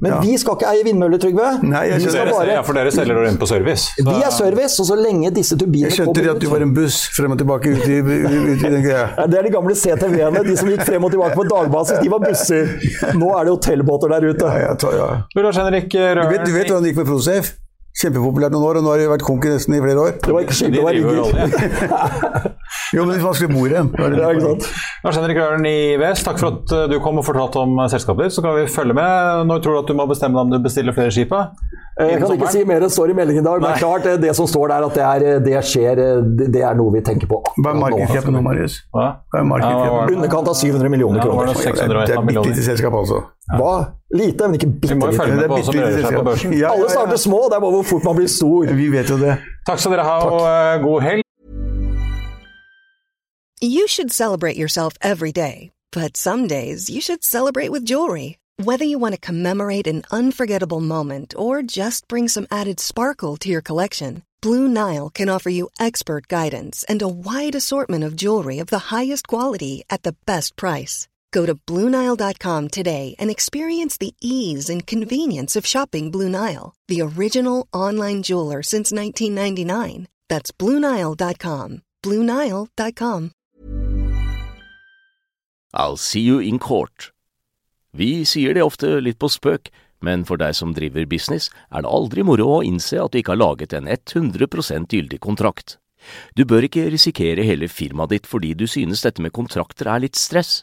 Men Ja. vi skal ikke eie vindmøller, Trygve. Nei, jeg vi skjønner. Dere, bare ja, for dere selger dere inn på service. Så- Vi er service, og så lenge disse turbinene Jeg skjønte at du var en buss frem og tilbake ut i, ut i den greia. Ja, Det er de gamle CTV-ene. De som gikk frem og tilbake på dagbasis, de var busser. Nå er det hotellbåter der ute. Ja, jeg tar- ja. Du Lars Henrik Du, vet, du vet hvordan det gikk med Prosafe? Kjempepopulært noen år, og nå har det vært konk nesten i flere år. Det var ikke de skyld, det var rigger. (laughs) Jo, men det er vanskelig å bo i. Det det- Ja, ikke sant? Lars Henrik Røren i VS, takk for at uh, du kom og fortalte om uh, selskapet ditt. Så kan vi følge med. Når tror du at du må bestemme deg om du bestiller flere skip? Jeg kan ikke si mer enn står i meldingen i dag, men Nei. klart det, det som står der, at det, er, det skjer, det, det er noe vi tenker på. Hva er akkurat nå. Marius? Hva? Hva er? Ja, var? Underkant av 700 millioner Ja, det kroner. noe 600 og et Det er et bitte lite selskap, altså. Hva? Lite, men ikke Vi må jo følge med på hva som rører seg på børsen. Ja, ja, Alle starter små, det er bare hvor fort man blir stor. Vi vet jo det. Takk skal dere ha, og uh, god helg. You should celebrate yourself every day, but some days you should celebrate with jewelry. Whether you want to commemorate an unforgettable moment or just bring some added sparkle to your collection, Blue Nile can offer you expert guidance and a wide assortment of jewelry of the highest quality at the best price. Go to BlueNile.com today and experience the ease and convenience of shopping Blue Nile, the original online jeweler since 1999. That's BlueNile.com. BlueNile.com. I'll see you in court. Vi sier det ofte litt på spøk, men for deg som driver business, er det aldri moro å innse at du ikke har laget en 100% gyldig kontrakt. Du bør ikke risikere hele firmaet ditt fordi du synes dette med kontrakter er litt stress.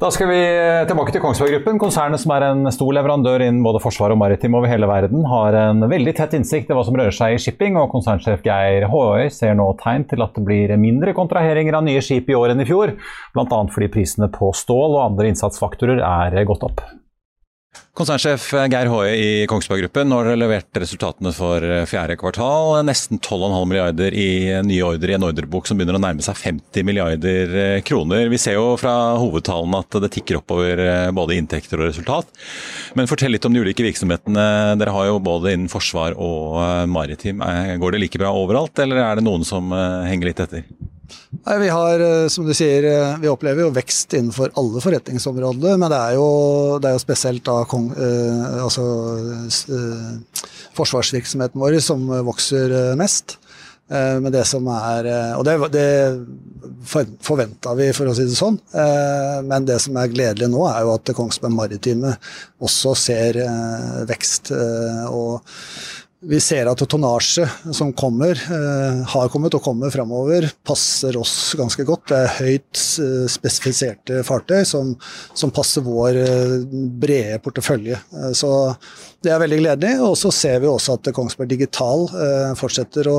Da skal vi tilbake til Kongsberg Gruppen. Konsernet som er en stor leverandør innen både forsvar og maritim over hele verden, har en veldig tett innsikt i hva som rører seg i shipping, og konsernsjef Geir Håøy ser nå tegn til at det blir mindre kontraheringer av nye skip i år enn i fjor, bl.a. fordi prisene på stål og andre innsatsfaktorer er gått opp. Konsernsjef Geir Håe i Kongsberg Gruppen, nå har dere levert resultatene for fjerde kvartal. Nesten 12,5 milliarder i nye ordre i en ordrebok som begynner å nærme seg 50 milliarder kroner. Vi ser jo fra hovedtallene at det tikker oppover både inntekter og resultat. Men fortell litt om de ulike virksomhetene. Dere har jo både innen forsvar og maritim. Går det like bra overalt, eller er det noen som henger litt etter? Nei, vi har, som du sier, vi opplever jo vekst innenfor alle forretningsområder, men det er jo, det er jo spesielt da kong, eh, altså, eh, forsvarsvirksomheten vår som vokser mest. Eh, men det som er Og det, det forventa vi, for å si det sånn. Eh, men det som er gledelig nå, er jo at Kongsberg Maritime også ser eh, vekst. og vi ser at tonnasje som kommer, eh, har kommet og kommer framover, passer oss ganske godt. Det er høyt eh, spesifiserte fartøy som, som passer vår eh, brede portefølje. Så det er veldig gledelig. Og så ser vi også at Kongsberg Digital fortsetter å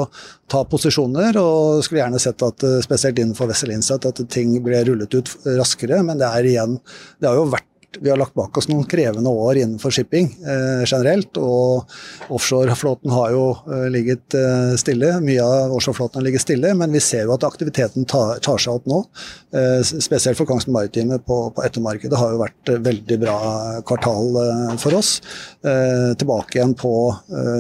ta posisjoner, og skulle gjerne sett at spesielt innenfor Wessel Insight at ting ble rullet ut raskere, men det er igjen Det har jo vært vi har lagt bak oss noen krevende år innenfor shipping eh, generelt. Og offshoreflåten har jo eh, ligget eh, stille. Mye av offshoreflåten har ligget stille, men vi ser jo at aktiviteten tar, tar seg opp nå. Eh, spesielt for Kongsberg Maritime på, på ettermarkedet har jo vært eh, veldig bra kvartal eh, for oss. tilbake igjen på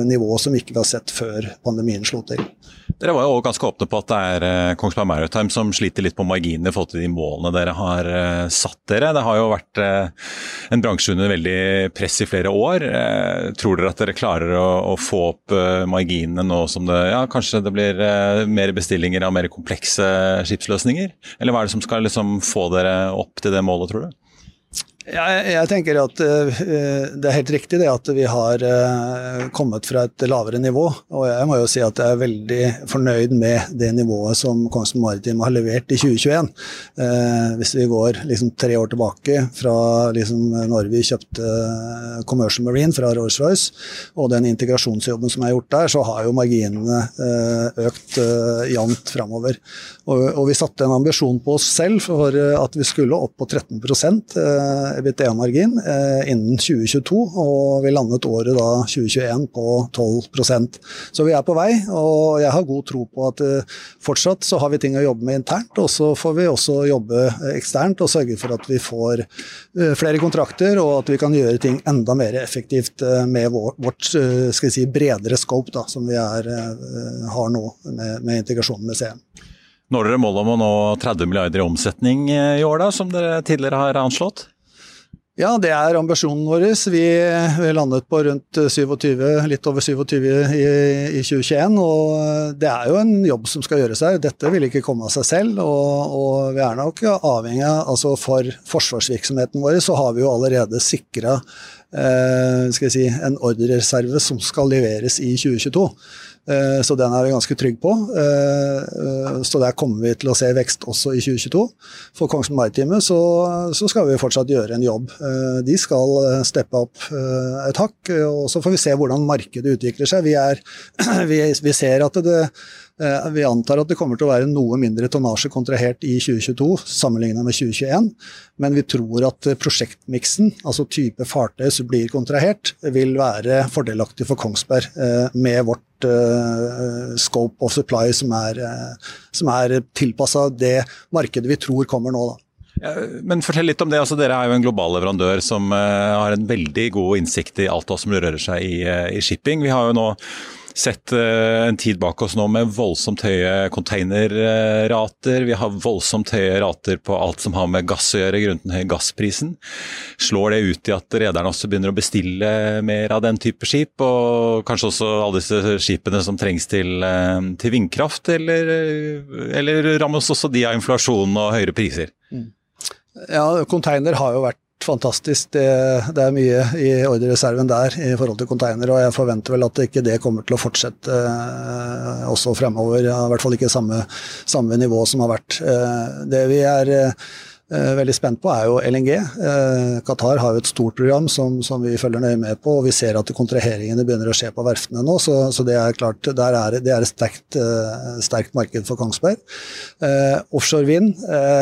nivå som ikke vi har sett før pandemien slo til. Dere var jo også ganske åpne på at det er eh, Kongsberg Maritime som sliter litt på marginene i forhold til de målene dere har eh, satt dere. Det har jo vært eh, en bransje under veldig press i flere år. Tror dere at dere klarer å, få opp marginene nå som det ja, kanskje det blir mer bestillinger av mer komplekse skipsløsninger? Eller hva er det som skal liksom få dere opp til det målet, tror du? Jeg, jeg, tenker at uh, det er helt riktig det at vi har uh, kommet fra et lavere nivå. Og jeg må jo si at jeg er veldig fornøyd med det nivået som Kongsberg Maritim har levert i 2021. Uh, hvis vi går liksom, tre år tilbake fra liksom, når vi kjøpte Commercial Marine fra Rolls-Royce, og den integrasjonsjobben som er gjort der, så har jo marginene økt jevnt framover. Og, og, vi satte en ambisjon på oss selv for at vi skulle opp på 13 uh, EBITDA-margin eh, innen 2022, og vi landet året da 2021 på 12% Så vi er på vei, og jeg har god tro på at eh, fortsatt så har vi ting å jobbe med internt, og så får vi også jobbe eksternt og sørge for at vi får eh, flere kontrakter, og at vi kan gjøre ting enda mer effektivt eh, med vårt eh, si, bredere scope da, som vi er, eh, har nå med, med integrasjonen med CM. Når dere målet om å nå 30 milliarder i omsetning i år, da, som dere tidligere har anslått? Ja, det er ambisjonen vår. Vi, vi, landet på rundt 27, litt over 27 i, i, 2021. Og det er jo en jobb som skal gjøres her. Dette vil ikke komme av seg selv. Og, og vi er nok avhengig av altså For forsvarsvirksomheten vår så har vi jo allerede sikra eh, si, en ordrereserve som skal leveres i 2022. Eh, så den er vi ganske trygge på. Eh, eh, så der kommer vi til å se vekst også i 2022. For Kongsberg Maritime så, så, skal vi fortsatt gjøre en jobb. De skal steppe opp et hakk, og så får vi se hvordan markedet utvikler seg. Vi, er, (clears throat) vi, vi ser at det Eh, vi antar at det kommer til å være noe mindre tonnasje kontrahert i 2022 sammenlignet med 2021, men vi tror at prosjektmiksen, altså type fartøy som blir kontrahert, vil være fordelaktig for Kongsberg eh, med vårt eh, scope of supply som er, som er tilpassa det markedet vi tror kommer nå. men fortell litt om det. Altså, dere er jo en global leverandør som har en veldig god innsikt i alt hva som rører seg i, i shipping. Vi har jo nå sett eh, en tid bak oss nå med voldsomt høye containerrater. Vi har voldsomt høye rater på alt som har med gass å gjøre, grunnet den høye gassprisen. Slår det ut i at rederne også begynner å bestille mer av den type skip? Og kanskje også alle disse skipene som trengs til, eh, til vindkraft, eller, eller rammes også de av inflasjon og høyere priser? Mm. Ja, container har jo vært fantastisk. Det, det, er mye i ordrereserven der i forhold til konteiner, og jeg forventer vel at ikke det kommer til å fortsette eh, også fremover. I hvert fall ikke samme, samme nivå som har vært. Eh, det vi er eh, veldig spent på, er jo LNG. Eh, Qatar har jo et stort program som, som, vi følger nøye med på, og vi ser at kontraheringene begynner å skje på verftene nå. Så, så det er klart, der er, det er et sterkt, uh, sterkt marked for Kongsberg. Offshore vind,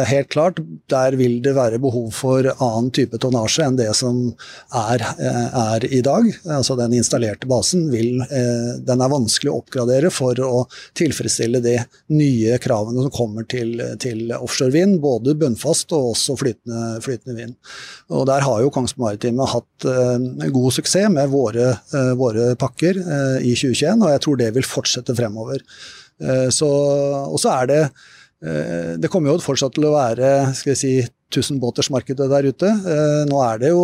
helt klart, der vil det være behov for annen type tonnasje enn det som er, er i dag. Altså Den installerte basen vil, den er vanskelig å oppgradere for å tilfredsstille de nye kravene som kommer til, til offshore vind, både bunnfast og også flytende, flytende vind. Og Der har jo Kongsberg Maritime hatt eh, god suksess med våre, eh, våre pakker eh, i 2021, og jeg tror det vil fortsette fremover. Så, og så er det Det kommer jo fortsatt til å være skal vi si, tusenbåtersmarkedet der ute. Nå er det jo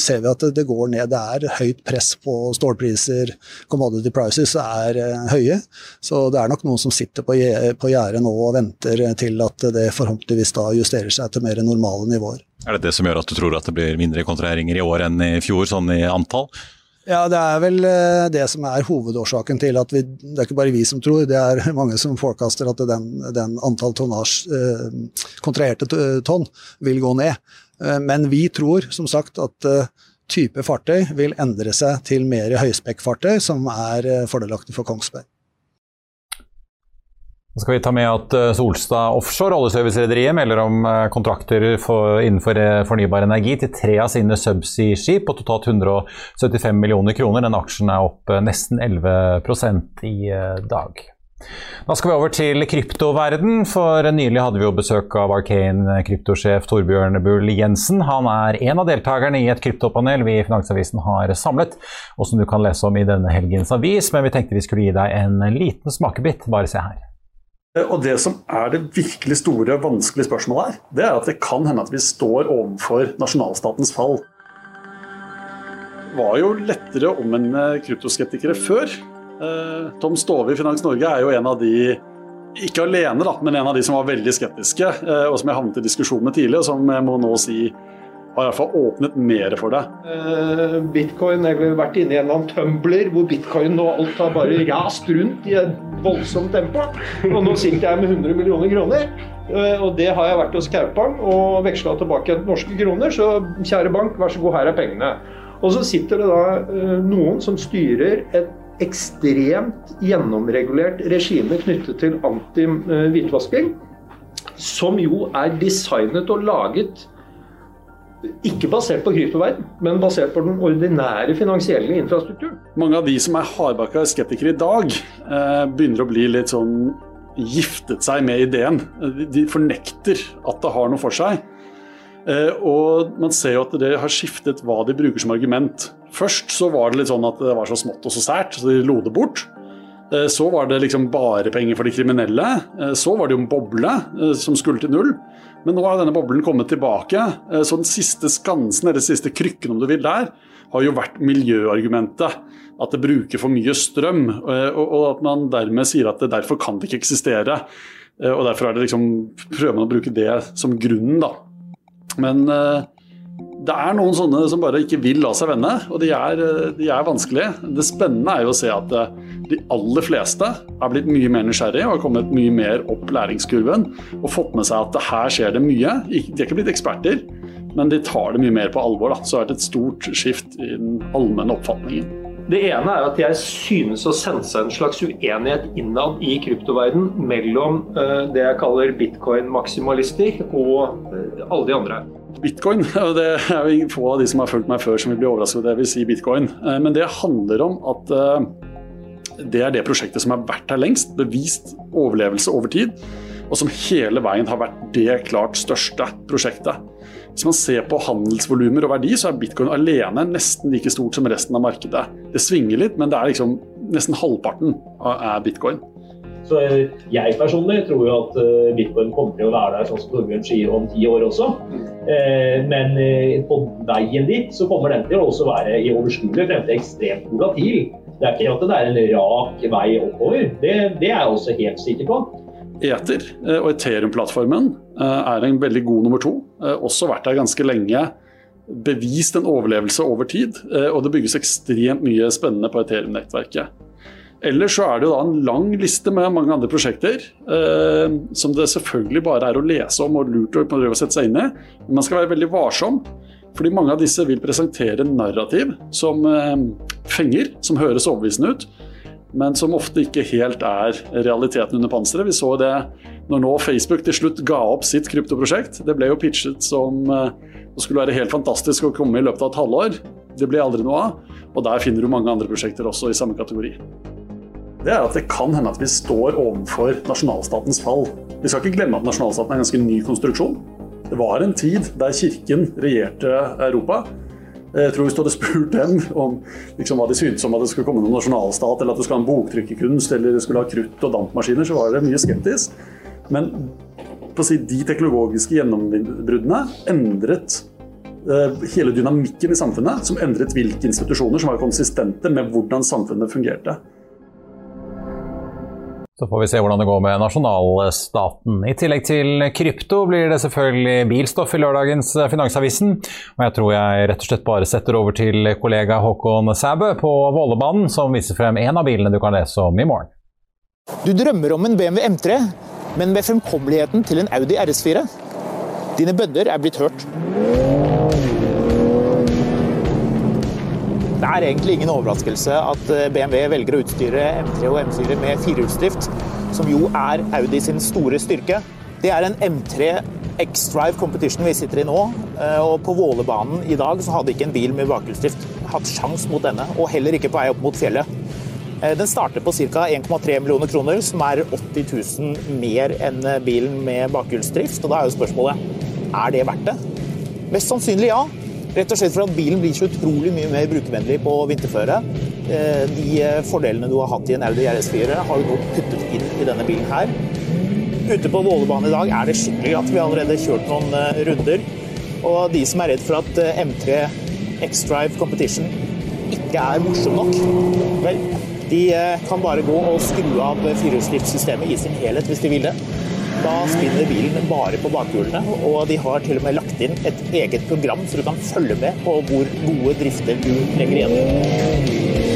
ser vi at det går ned. Det er høyt press på stålpriser. Commodity prices er høye. Så det er nok noen som sitter på gjerdet nå og venter til at det forhåpentligvis da justerer seg til mer normale nivåer. Er det det som gjør at du tror at det blir mindre kontraheringer i år enn i fjor, sånn i antall? Ja, det er vel eh, det som er hovedårsaken til at vi Det er ikke bare vi som tror, det er (laughs) mange som forkaster at den, den antall tonnasje, eh, kontraherte tonn, vil gå ned. Eh, men vi tror som sagt at type fartøy vil endre seg til mer høyspekkfartøy, som er fordelaktig for Kongsberg. Så skal vi ta med at eh, Solstad Offshore, oljeservicerederiet, melder om eh, kontrakter for, innenfor eh, fornybar energi til tre av sine subsea-skip på totalt 175 millioner kroner. Den aksjen er opp nesten 11 i dag. Da skal vi over til kryptoverden, for nylig hadde vi jo besøk av Arcane kryptosjef Torbjørn Bull Jensen. Han er en av deltakerne i et kryptopanel vi i Finansavisen har samlet, og som du kan lese om i denne helgens avis, men vi tenkte vi skulle gi deg en liten smakebit. Bare se her. Eh, og Det som er det virkelig store, vanskelige spørsmålet her, det er at det kan hende at vi står overfor nasjonalstatens fall. Det var jo lettere å omvende kryptoskeptikere før. Eh, Tom Stove i Finans Norge er jo en av de, ikke alene, da, men en av de som var veldig skeptiske, eh, og som jeg havnet i diskusjon med tidlig, og som jeg må nå si har i hvert fall åpnet mer for deg. Uh, bitcoin har vært inne i en eller annen tumbler hvor bitcoin og alt har bare rast rundt i et voldsomt tempo. Og nå sitter jeg med 100 millioner kroner. Uh, og det har jeg vært hos Kaupang og veksla tilbake til norske kroner. Så kjære bank, vær så god, her er pengene. Og så sitter det da uh, noen som styrer et ekstremt gjennomregulert regime knyttet til anti-hvitvasking, som jo er designet og laget ikke basert på kryptoverden, men basert på den ordinære finansielle infrastrukturen. Mange av de som er hardbakka skeptikere i dag, eh, begynner å bli litt sånn giftet seg med ideen. De fornekter at det har noe for seg. Eh, og man ser jo at det har skiftet hva de bruker som argument. Først så var det litt sånn at det var så smått og så sært, så de lo det bort. Eh, så var det liksom bare penger for de kriminelle. Så var det jo en boble som skulle til null. Men nå har denne boblen kommet tilbake. Eh, så den siste skansen, eller den siste krykken om du vil der, har jo vært miljøargumentet. At det bruker for mye strøm. Eh, og at man dermed sier at det derfor kan det ikke eksistere. Eh, og derfor er det liksom, prøver man å bruke det som grunnen, da. Men det er noen sånne som bare ikke vil la seg vende, og de er, de er vanskelige. Det spennende er jo å se at de aller fleste er blitt mye mer nysgjerrige og har kommet mye mer opp læringskurven og fått med seg at her skjer det mye. De er ikke blitt eksperter, men de tar det mye mer på alvor. Da. Så det har vært et stort skift i den allmenne oppfatningen. Det ene er at jeg synes å sense en slags uenighet innad i kryptoverden mellom uh, det jeg kaller bitcoin-maksimalister og uh, alle de andre. Bitcoin, (laughs) og det er jo få av de som har fulgt meg før som vil bli overrasket over det jeg vil si bitcoin. Eh, men det handler om at det er det prosjektet som har vært her lengst, bevist overlevelse over tid, og som hele veien har vært det klart største prosjektet. Hvis man ser på handelsvolumer og verdi, så er bitcoin alene nesten like stort som resten av markedet. Det svinger litt, men det er liksom nesten halvparten av bitcoin. Så jeg personlig tror jo at eh, bitcoin kommer til å være der sånn som Torbjørn sier om ti år også. Eh, men eh, på veien dit så kommer den til å også være i overskuelig fremtid ekstremt volatil. Det er ikke at det er en rak vei oppover. Det, det er jeg også helt sikker på. Eter og Ethereum-plattformen er en veldig god nummer to. Også vært der ganske lenge. Bevist en overlevelse over tid. Og det bygges ekstremt mye spennende på Ethereum-nettverket. Ellers så er det jo da en lang liste med mange andre prosjekter, eh, som det selvfølgelig bare er å lese om og lurt å prøve å sette seg inn i. Men man skal være veldig varsom, fordi mange av disse vil presentere narrativ som eh, fenger, som høres overbevisende ut, men som ofte ikke helt er realiteten under panseret. Vi så det når nå Facebook til slutt ga opp sitt kryptoprosjekt. Det ble jo pitchet som eh, det skulle være helt fantastisk å komme i løpet av et halvår. Det ble aldri noe av. Og der finner du mange andre prosjekter også i samme kategori det er at det kan hende at vi står overfor nasjonalstatens fall. Vi skal ikke glemme at nasjonalstaten er en ganske ny konstruksjon. Det var en tid der kirken regjerte Europa. Jeg tror Hvis du hadde spurt dem om liksom, hva de syntes om at det skulle komme noen nasjonalstat, eller at du skulle ha en boktrykkerkunst, eller skulle ha krutt og dampmaskiner, så var det mye skeptisk. Men si, de teknologiske gjennombruddene endret uh, hele dynamikken i samfunnet, som endret hvilke institusjoner som var konsistente med hvordan samfunnet fungerte. Så får vi se hvordan det går med nasjonalstaten. I tillegg til krypto blir det selvfølgelig bilstoff i lørdagens Finansavisen. Og jeg tror jeg rett og slett bare setter over til kollega Håkon Sæbø på Vålebanen, som viser frem en av bilene du kan lese om i morgen. Du drømmer om en BMW M3, men med fremkommeligheten til en Audi RS4. Dine bønner er blitt hørt. Det er egentlig ingen overraskelse at eh, BMW velger å utstyre M3 og M4 med firehjulsdrift, som jo er Audi sin store styrke. Det er en M3 X-Drive Competition vi sitter i nå. eh, Og på Vålebanen i dag så hadde ikke en bil med bakhjulsdrift hatt sjans mot denne, og heller ikke på vei opp mot fjellet. Eh, Den starter på ca. 1,3 millioner kroner, som er 80 000 mer enn bilen med bakhjulsdrift. Og da er jo spørsmålet er det verdt det? Mest sannsynlig ja. Rett og slett fordi at bilen blir så utrolig mye mer brukervennlig på vinterføre. Eh, De eh, fordelene du har hatt i en Audi RS4 har du nå puttet inn i denne bilen her. Ute på Vålebanen i dag er det skikkelig glatt. Vi har allerede kjørt noen eh, runder. Og de som er redd for at eh, M3 X-Drive Competition ikke er morsom nok, vel, de kan bare gå og skru av firehjulsdriftsystemet i sin helhet hvis de vil det. Da spinner bilen bare på bakhjulene, og de har til og med lagt inn et eget program så du kan følge med på hvor gode drifter du legger igjen.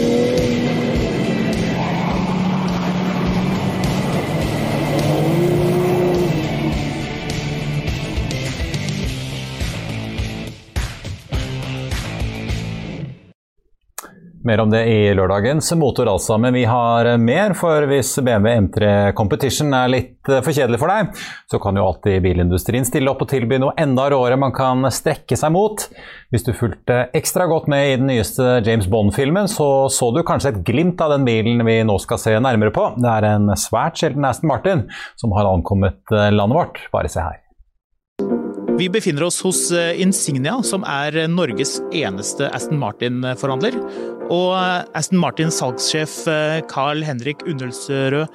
Mer om det i lørdagens motor altså, men vi har mer, for hvis BMW M3 Competition er litt for kjedelig for deg, så kan jo alltid bilindustrien stille opp og tilby noe enda råere man kan strekke seg mot. Hvis du fulgte ekstra godt med i den nyeste James Bond-filmen, så så du kanskje et glimt av den bilen vi nå skal se nærmere på. Det er en svært sjelden Aston Martin som har ankommet landet vårt. Bare se her. Vi befinner oss hos eh, Insignia, som er Norges eneste Aston Martin-forhandler. Og eh, Aston Martins salgssjef eh, Carl Henrik Undelsrød,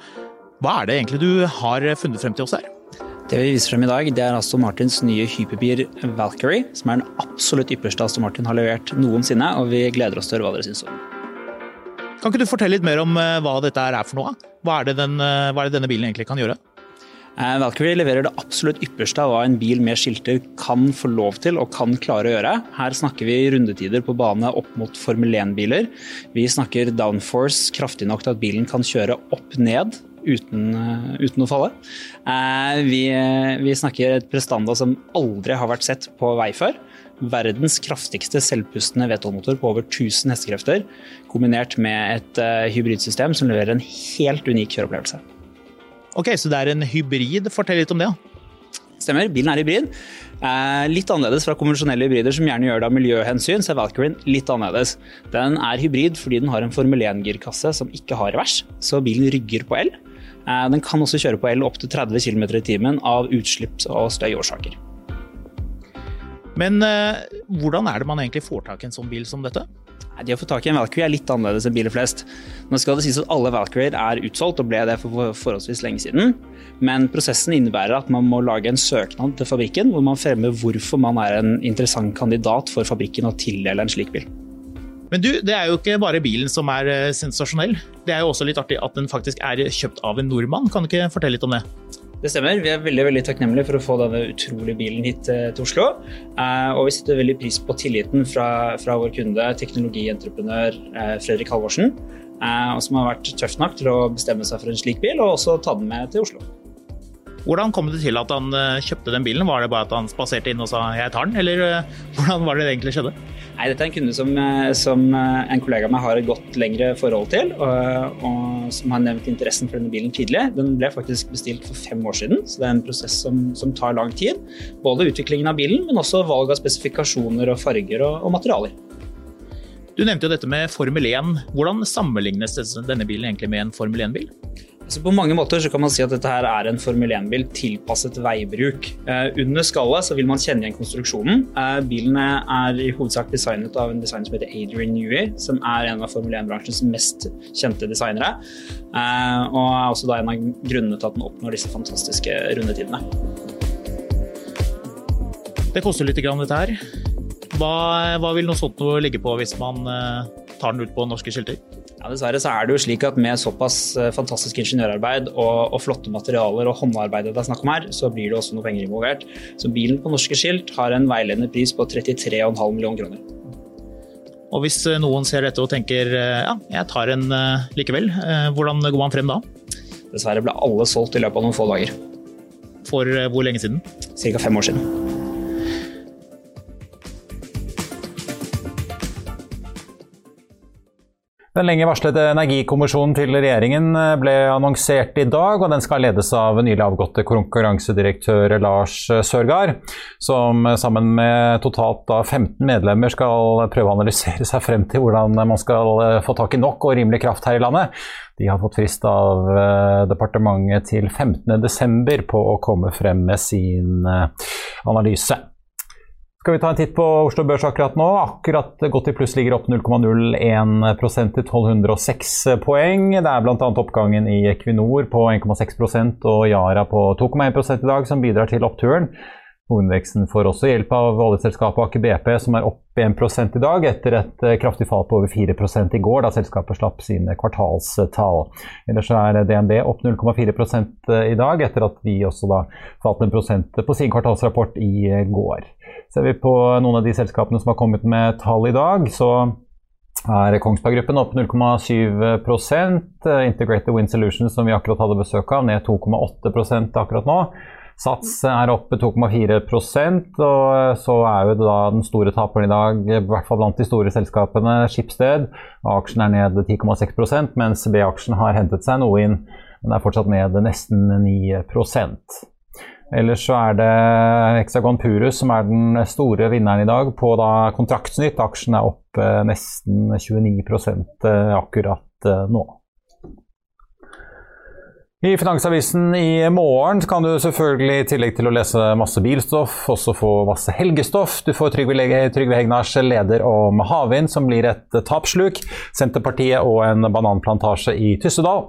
hva er det egentlig du har funnet frem til oss her? Det vi viser frem i dag, det er Aston Martins nye hyperbil Valkyrie, som er den absolutt ypperste Aston Martin har levert noensinne, og vi gleder oss til å høre hva dere syns om. Kan ikke du fortelle litt mer om hva dette er for noe? Hva er det, den, hva er det denne bilen egentlig kan gjøre? Eh, Valkyrie leverer det absolutt ypperste av hva en bil med skilter kan få lov til og kan klare å gjøre. Her snakker vi rundetider på bane opp mot Formel 1-biler. Vi snakker downforce kraftig nok til at bilen kan kjøre opp ned uten, uten å falle. Eh, Vi, vi snakker et prestanda som aldri har vært sett på vei før. Verdens kraftigste selvpustende V12-motor på over 1000 hestekrefter, kombinert med et eh, hybridsystem som leverer en helt unik kjøreopplevelse. Ok, Så det er en hybrid. Fortell litt om det. da. Stemmer, bilen er hybrid. Eh, litt annerledes fra konvensjonelle hybrider som gjerne gjør det av miljøhensyn, så er Valkyrien litt annerledes. Den er hybrid fordi den har en Formel 1-girkasse som ikke har revers, så bilen rygger på el. Eh, den kan også kjøre på el opptil 30 km i timen av utslipps- og støyårsaker. Men eh, hvordan er det man egentlig får tak i en sånn bil som dette? Det å få tak i en Valkyrie er litt annerledes enn biler flest. Nå skal det sies at alle Valkyrier er utsolgt, og ble det for forholdsvis lenge siden. Men prosessen innebærer at man må lage en søknad til fabrikken, hvor man fremmer hvorfor man er en interessant kandidat for fabrikken å tildele en slik bil. Men du, det er jo ikke bare bilen som er eh, sensasjonell. Det er jo også litt artig at den faktisk er kjøpt av en nordmann. Kan du ikke fortelle litt om det? Det stemmer. Vi er veldig veldig takknemlige for å få denne utrolige bilen hit eh, til Oslo. Eh, og vi setter veldig pris på tilliten fra, fra vår kunde, teknologientreprenør eh, Fredrik Halvorsen, som har vært tøff nok til å bestemme seg for en slik bil, og også ta den med til Oslo. Hvordan kom det til at han eh, kjøpte den bilen? Var det bare at han spaserte inn og sa 'jeg tar den', eller eh, (laughs) hvordan var det det egentlig skjedde? Nei, dette er en kunde som, eh, som en kollega av meg har et godt lengre forhold til, og, og som har nevnt interessen for denne bilen tidlig. Den ble faktisk bestilt for fem år siden, så det er en prosess som, som tar lang tid. Både utviklingen av bilen, men også valg av spesifikasjoner og farger og, og materialer. Du nevnte jo dette med Formel 1. Hvordan sammenlignes denne bilen egentlig med en Formel 1-bil? Altså på mange måter så kan man si at dette her er en Formel 1-bil tilpasset veibruk. Eh, under skallet så vil man kjenne igjen konstruksjonen. Eh, bilen er i hovedsak designet av en designer som heter Adrian Newey, som er en av Formel 1-bransjens mest kjente designere. Eh, og er også da en av grunnene til at den oppnår disse fantastiske rundetidene. Det koster litt, grann, dette her. Hva, hva vil noe sånt noe ligge på hvis man eh, tar den ut på norske skilter? Ja, Dessverre så er det jo slik at med såpass eh, fantastisk ingeniørarbeid og, og flotte materialer og håndarbeidet det er snakk om her, så blir det også noe penger involvert. Så bilen på norske skilt har en veiledende pris på 33,5 millioner kroner. Og hvis eh, noen ser dette og tenker eh, ja, jeg tar en likevel, hvordan går man frem da? Dessverre ble alle solgt i løpet av noen få dager. For hvor lenge siden? Ca. fem år siden. Den lenge varslede energikommisjonen til regjeringen eh, ble annonsert i dag, og den skal ledes av nylig avgåtte konkurransedirektør Lars Sørgaard, som sammen med totalt 15 medlemmer skal prøve å analysere seg frem til hvordan man skal eh, få tak i nok og rimelig kraft her i landet. De har fått frist av eh, departementet til 15.12. på å komme frem med sin analyse. Skal vi ta en titt på Oslo Børs akkurat nå? Akkurat gått i pluss ligger opp 0,01% til 1206 poeng. Det er bl.a. oppgangen i Equinor på 1,6% og Yara på 2,1 i dag som bidrar til oppturen. Hovedveksten får også hjelp av oljeselskapet Aker BP, som er opp 1 i dag, etter et eh, kraftig fall på over 4 i går, da selskapet slapp sine kvartalstall. Ellers er DNB opp 0,4 eh, i dag, etter at vi også da falt en prosent på sin kvartalsrapport i går. Ser vi på noen av de selskapene som har kommet med tall i dag, så er Kongsberg Gruppen opp 0,7% Integrated Wind Solutions, som vi akkurat hadde besøk av, ned 2,8% akkurat nå. Sats er oppe 2,4% og så er jo da den store taperen i dag, i hvert fall blant de store selskapene, Skipsted. Aksjen er ned 10,6% mens B-aksjen har hentet seg noe inn, men er fortsatt ned nesten 9 Ellers så er det Hexagon Purus som er den store vinneren i dag på da kontraktsnytt. Aksjen er opp nesten 29 eh, akkurat eh, nå. I Finansavisen i morgen kan du selvfølgelig i tillegg til å lese masse bilstoff, også få masse helgestoff. Du får Trygve, Trygve Hegnars leder om havvind, som blir et tapsluk. Senterpartiet og en bananplantasje i Tyssedal.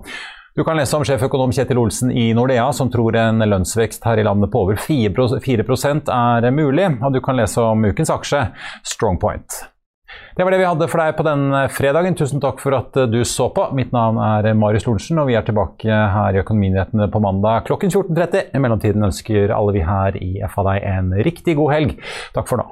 Du kan lese om sjeføkonom Kjetil Olsen i Nordea, som tror en lønnsvekst her i landet på over 4% er mulig. Og du kan lese om ukens aksje, Strongpoint. Det var det vi hadde for deg på den fredagen. Tusen takk for at du så på. Mitt navn er Marius Lorentzen, og vi er tilbake her i Økonominyhetene på mandag klokken 14.30. I mellomtiden ønsker alle vi her i FA deg en riktig god helg. Takk for nå.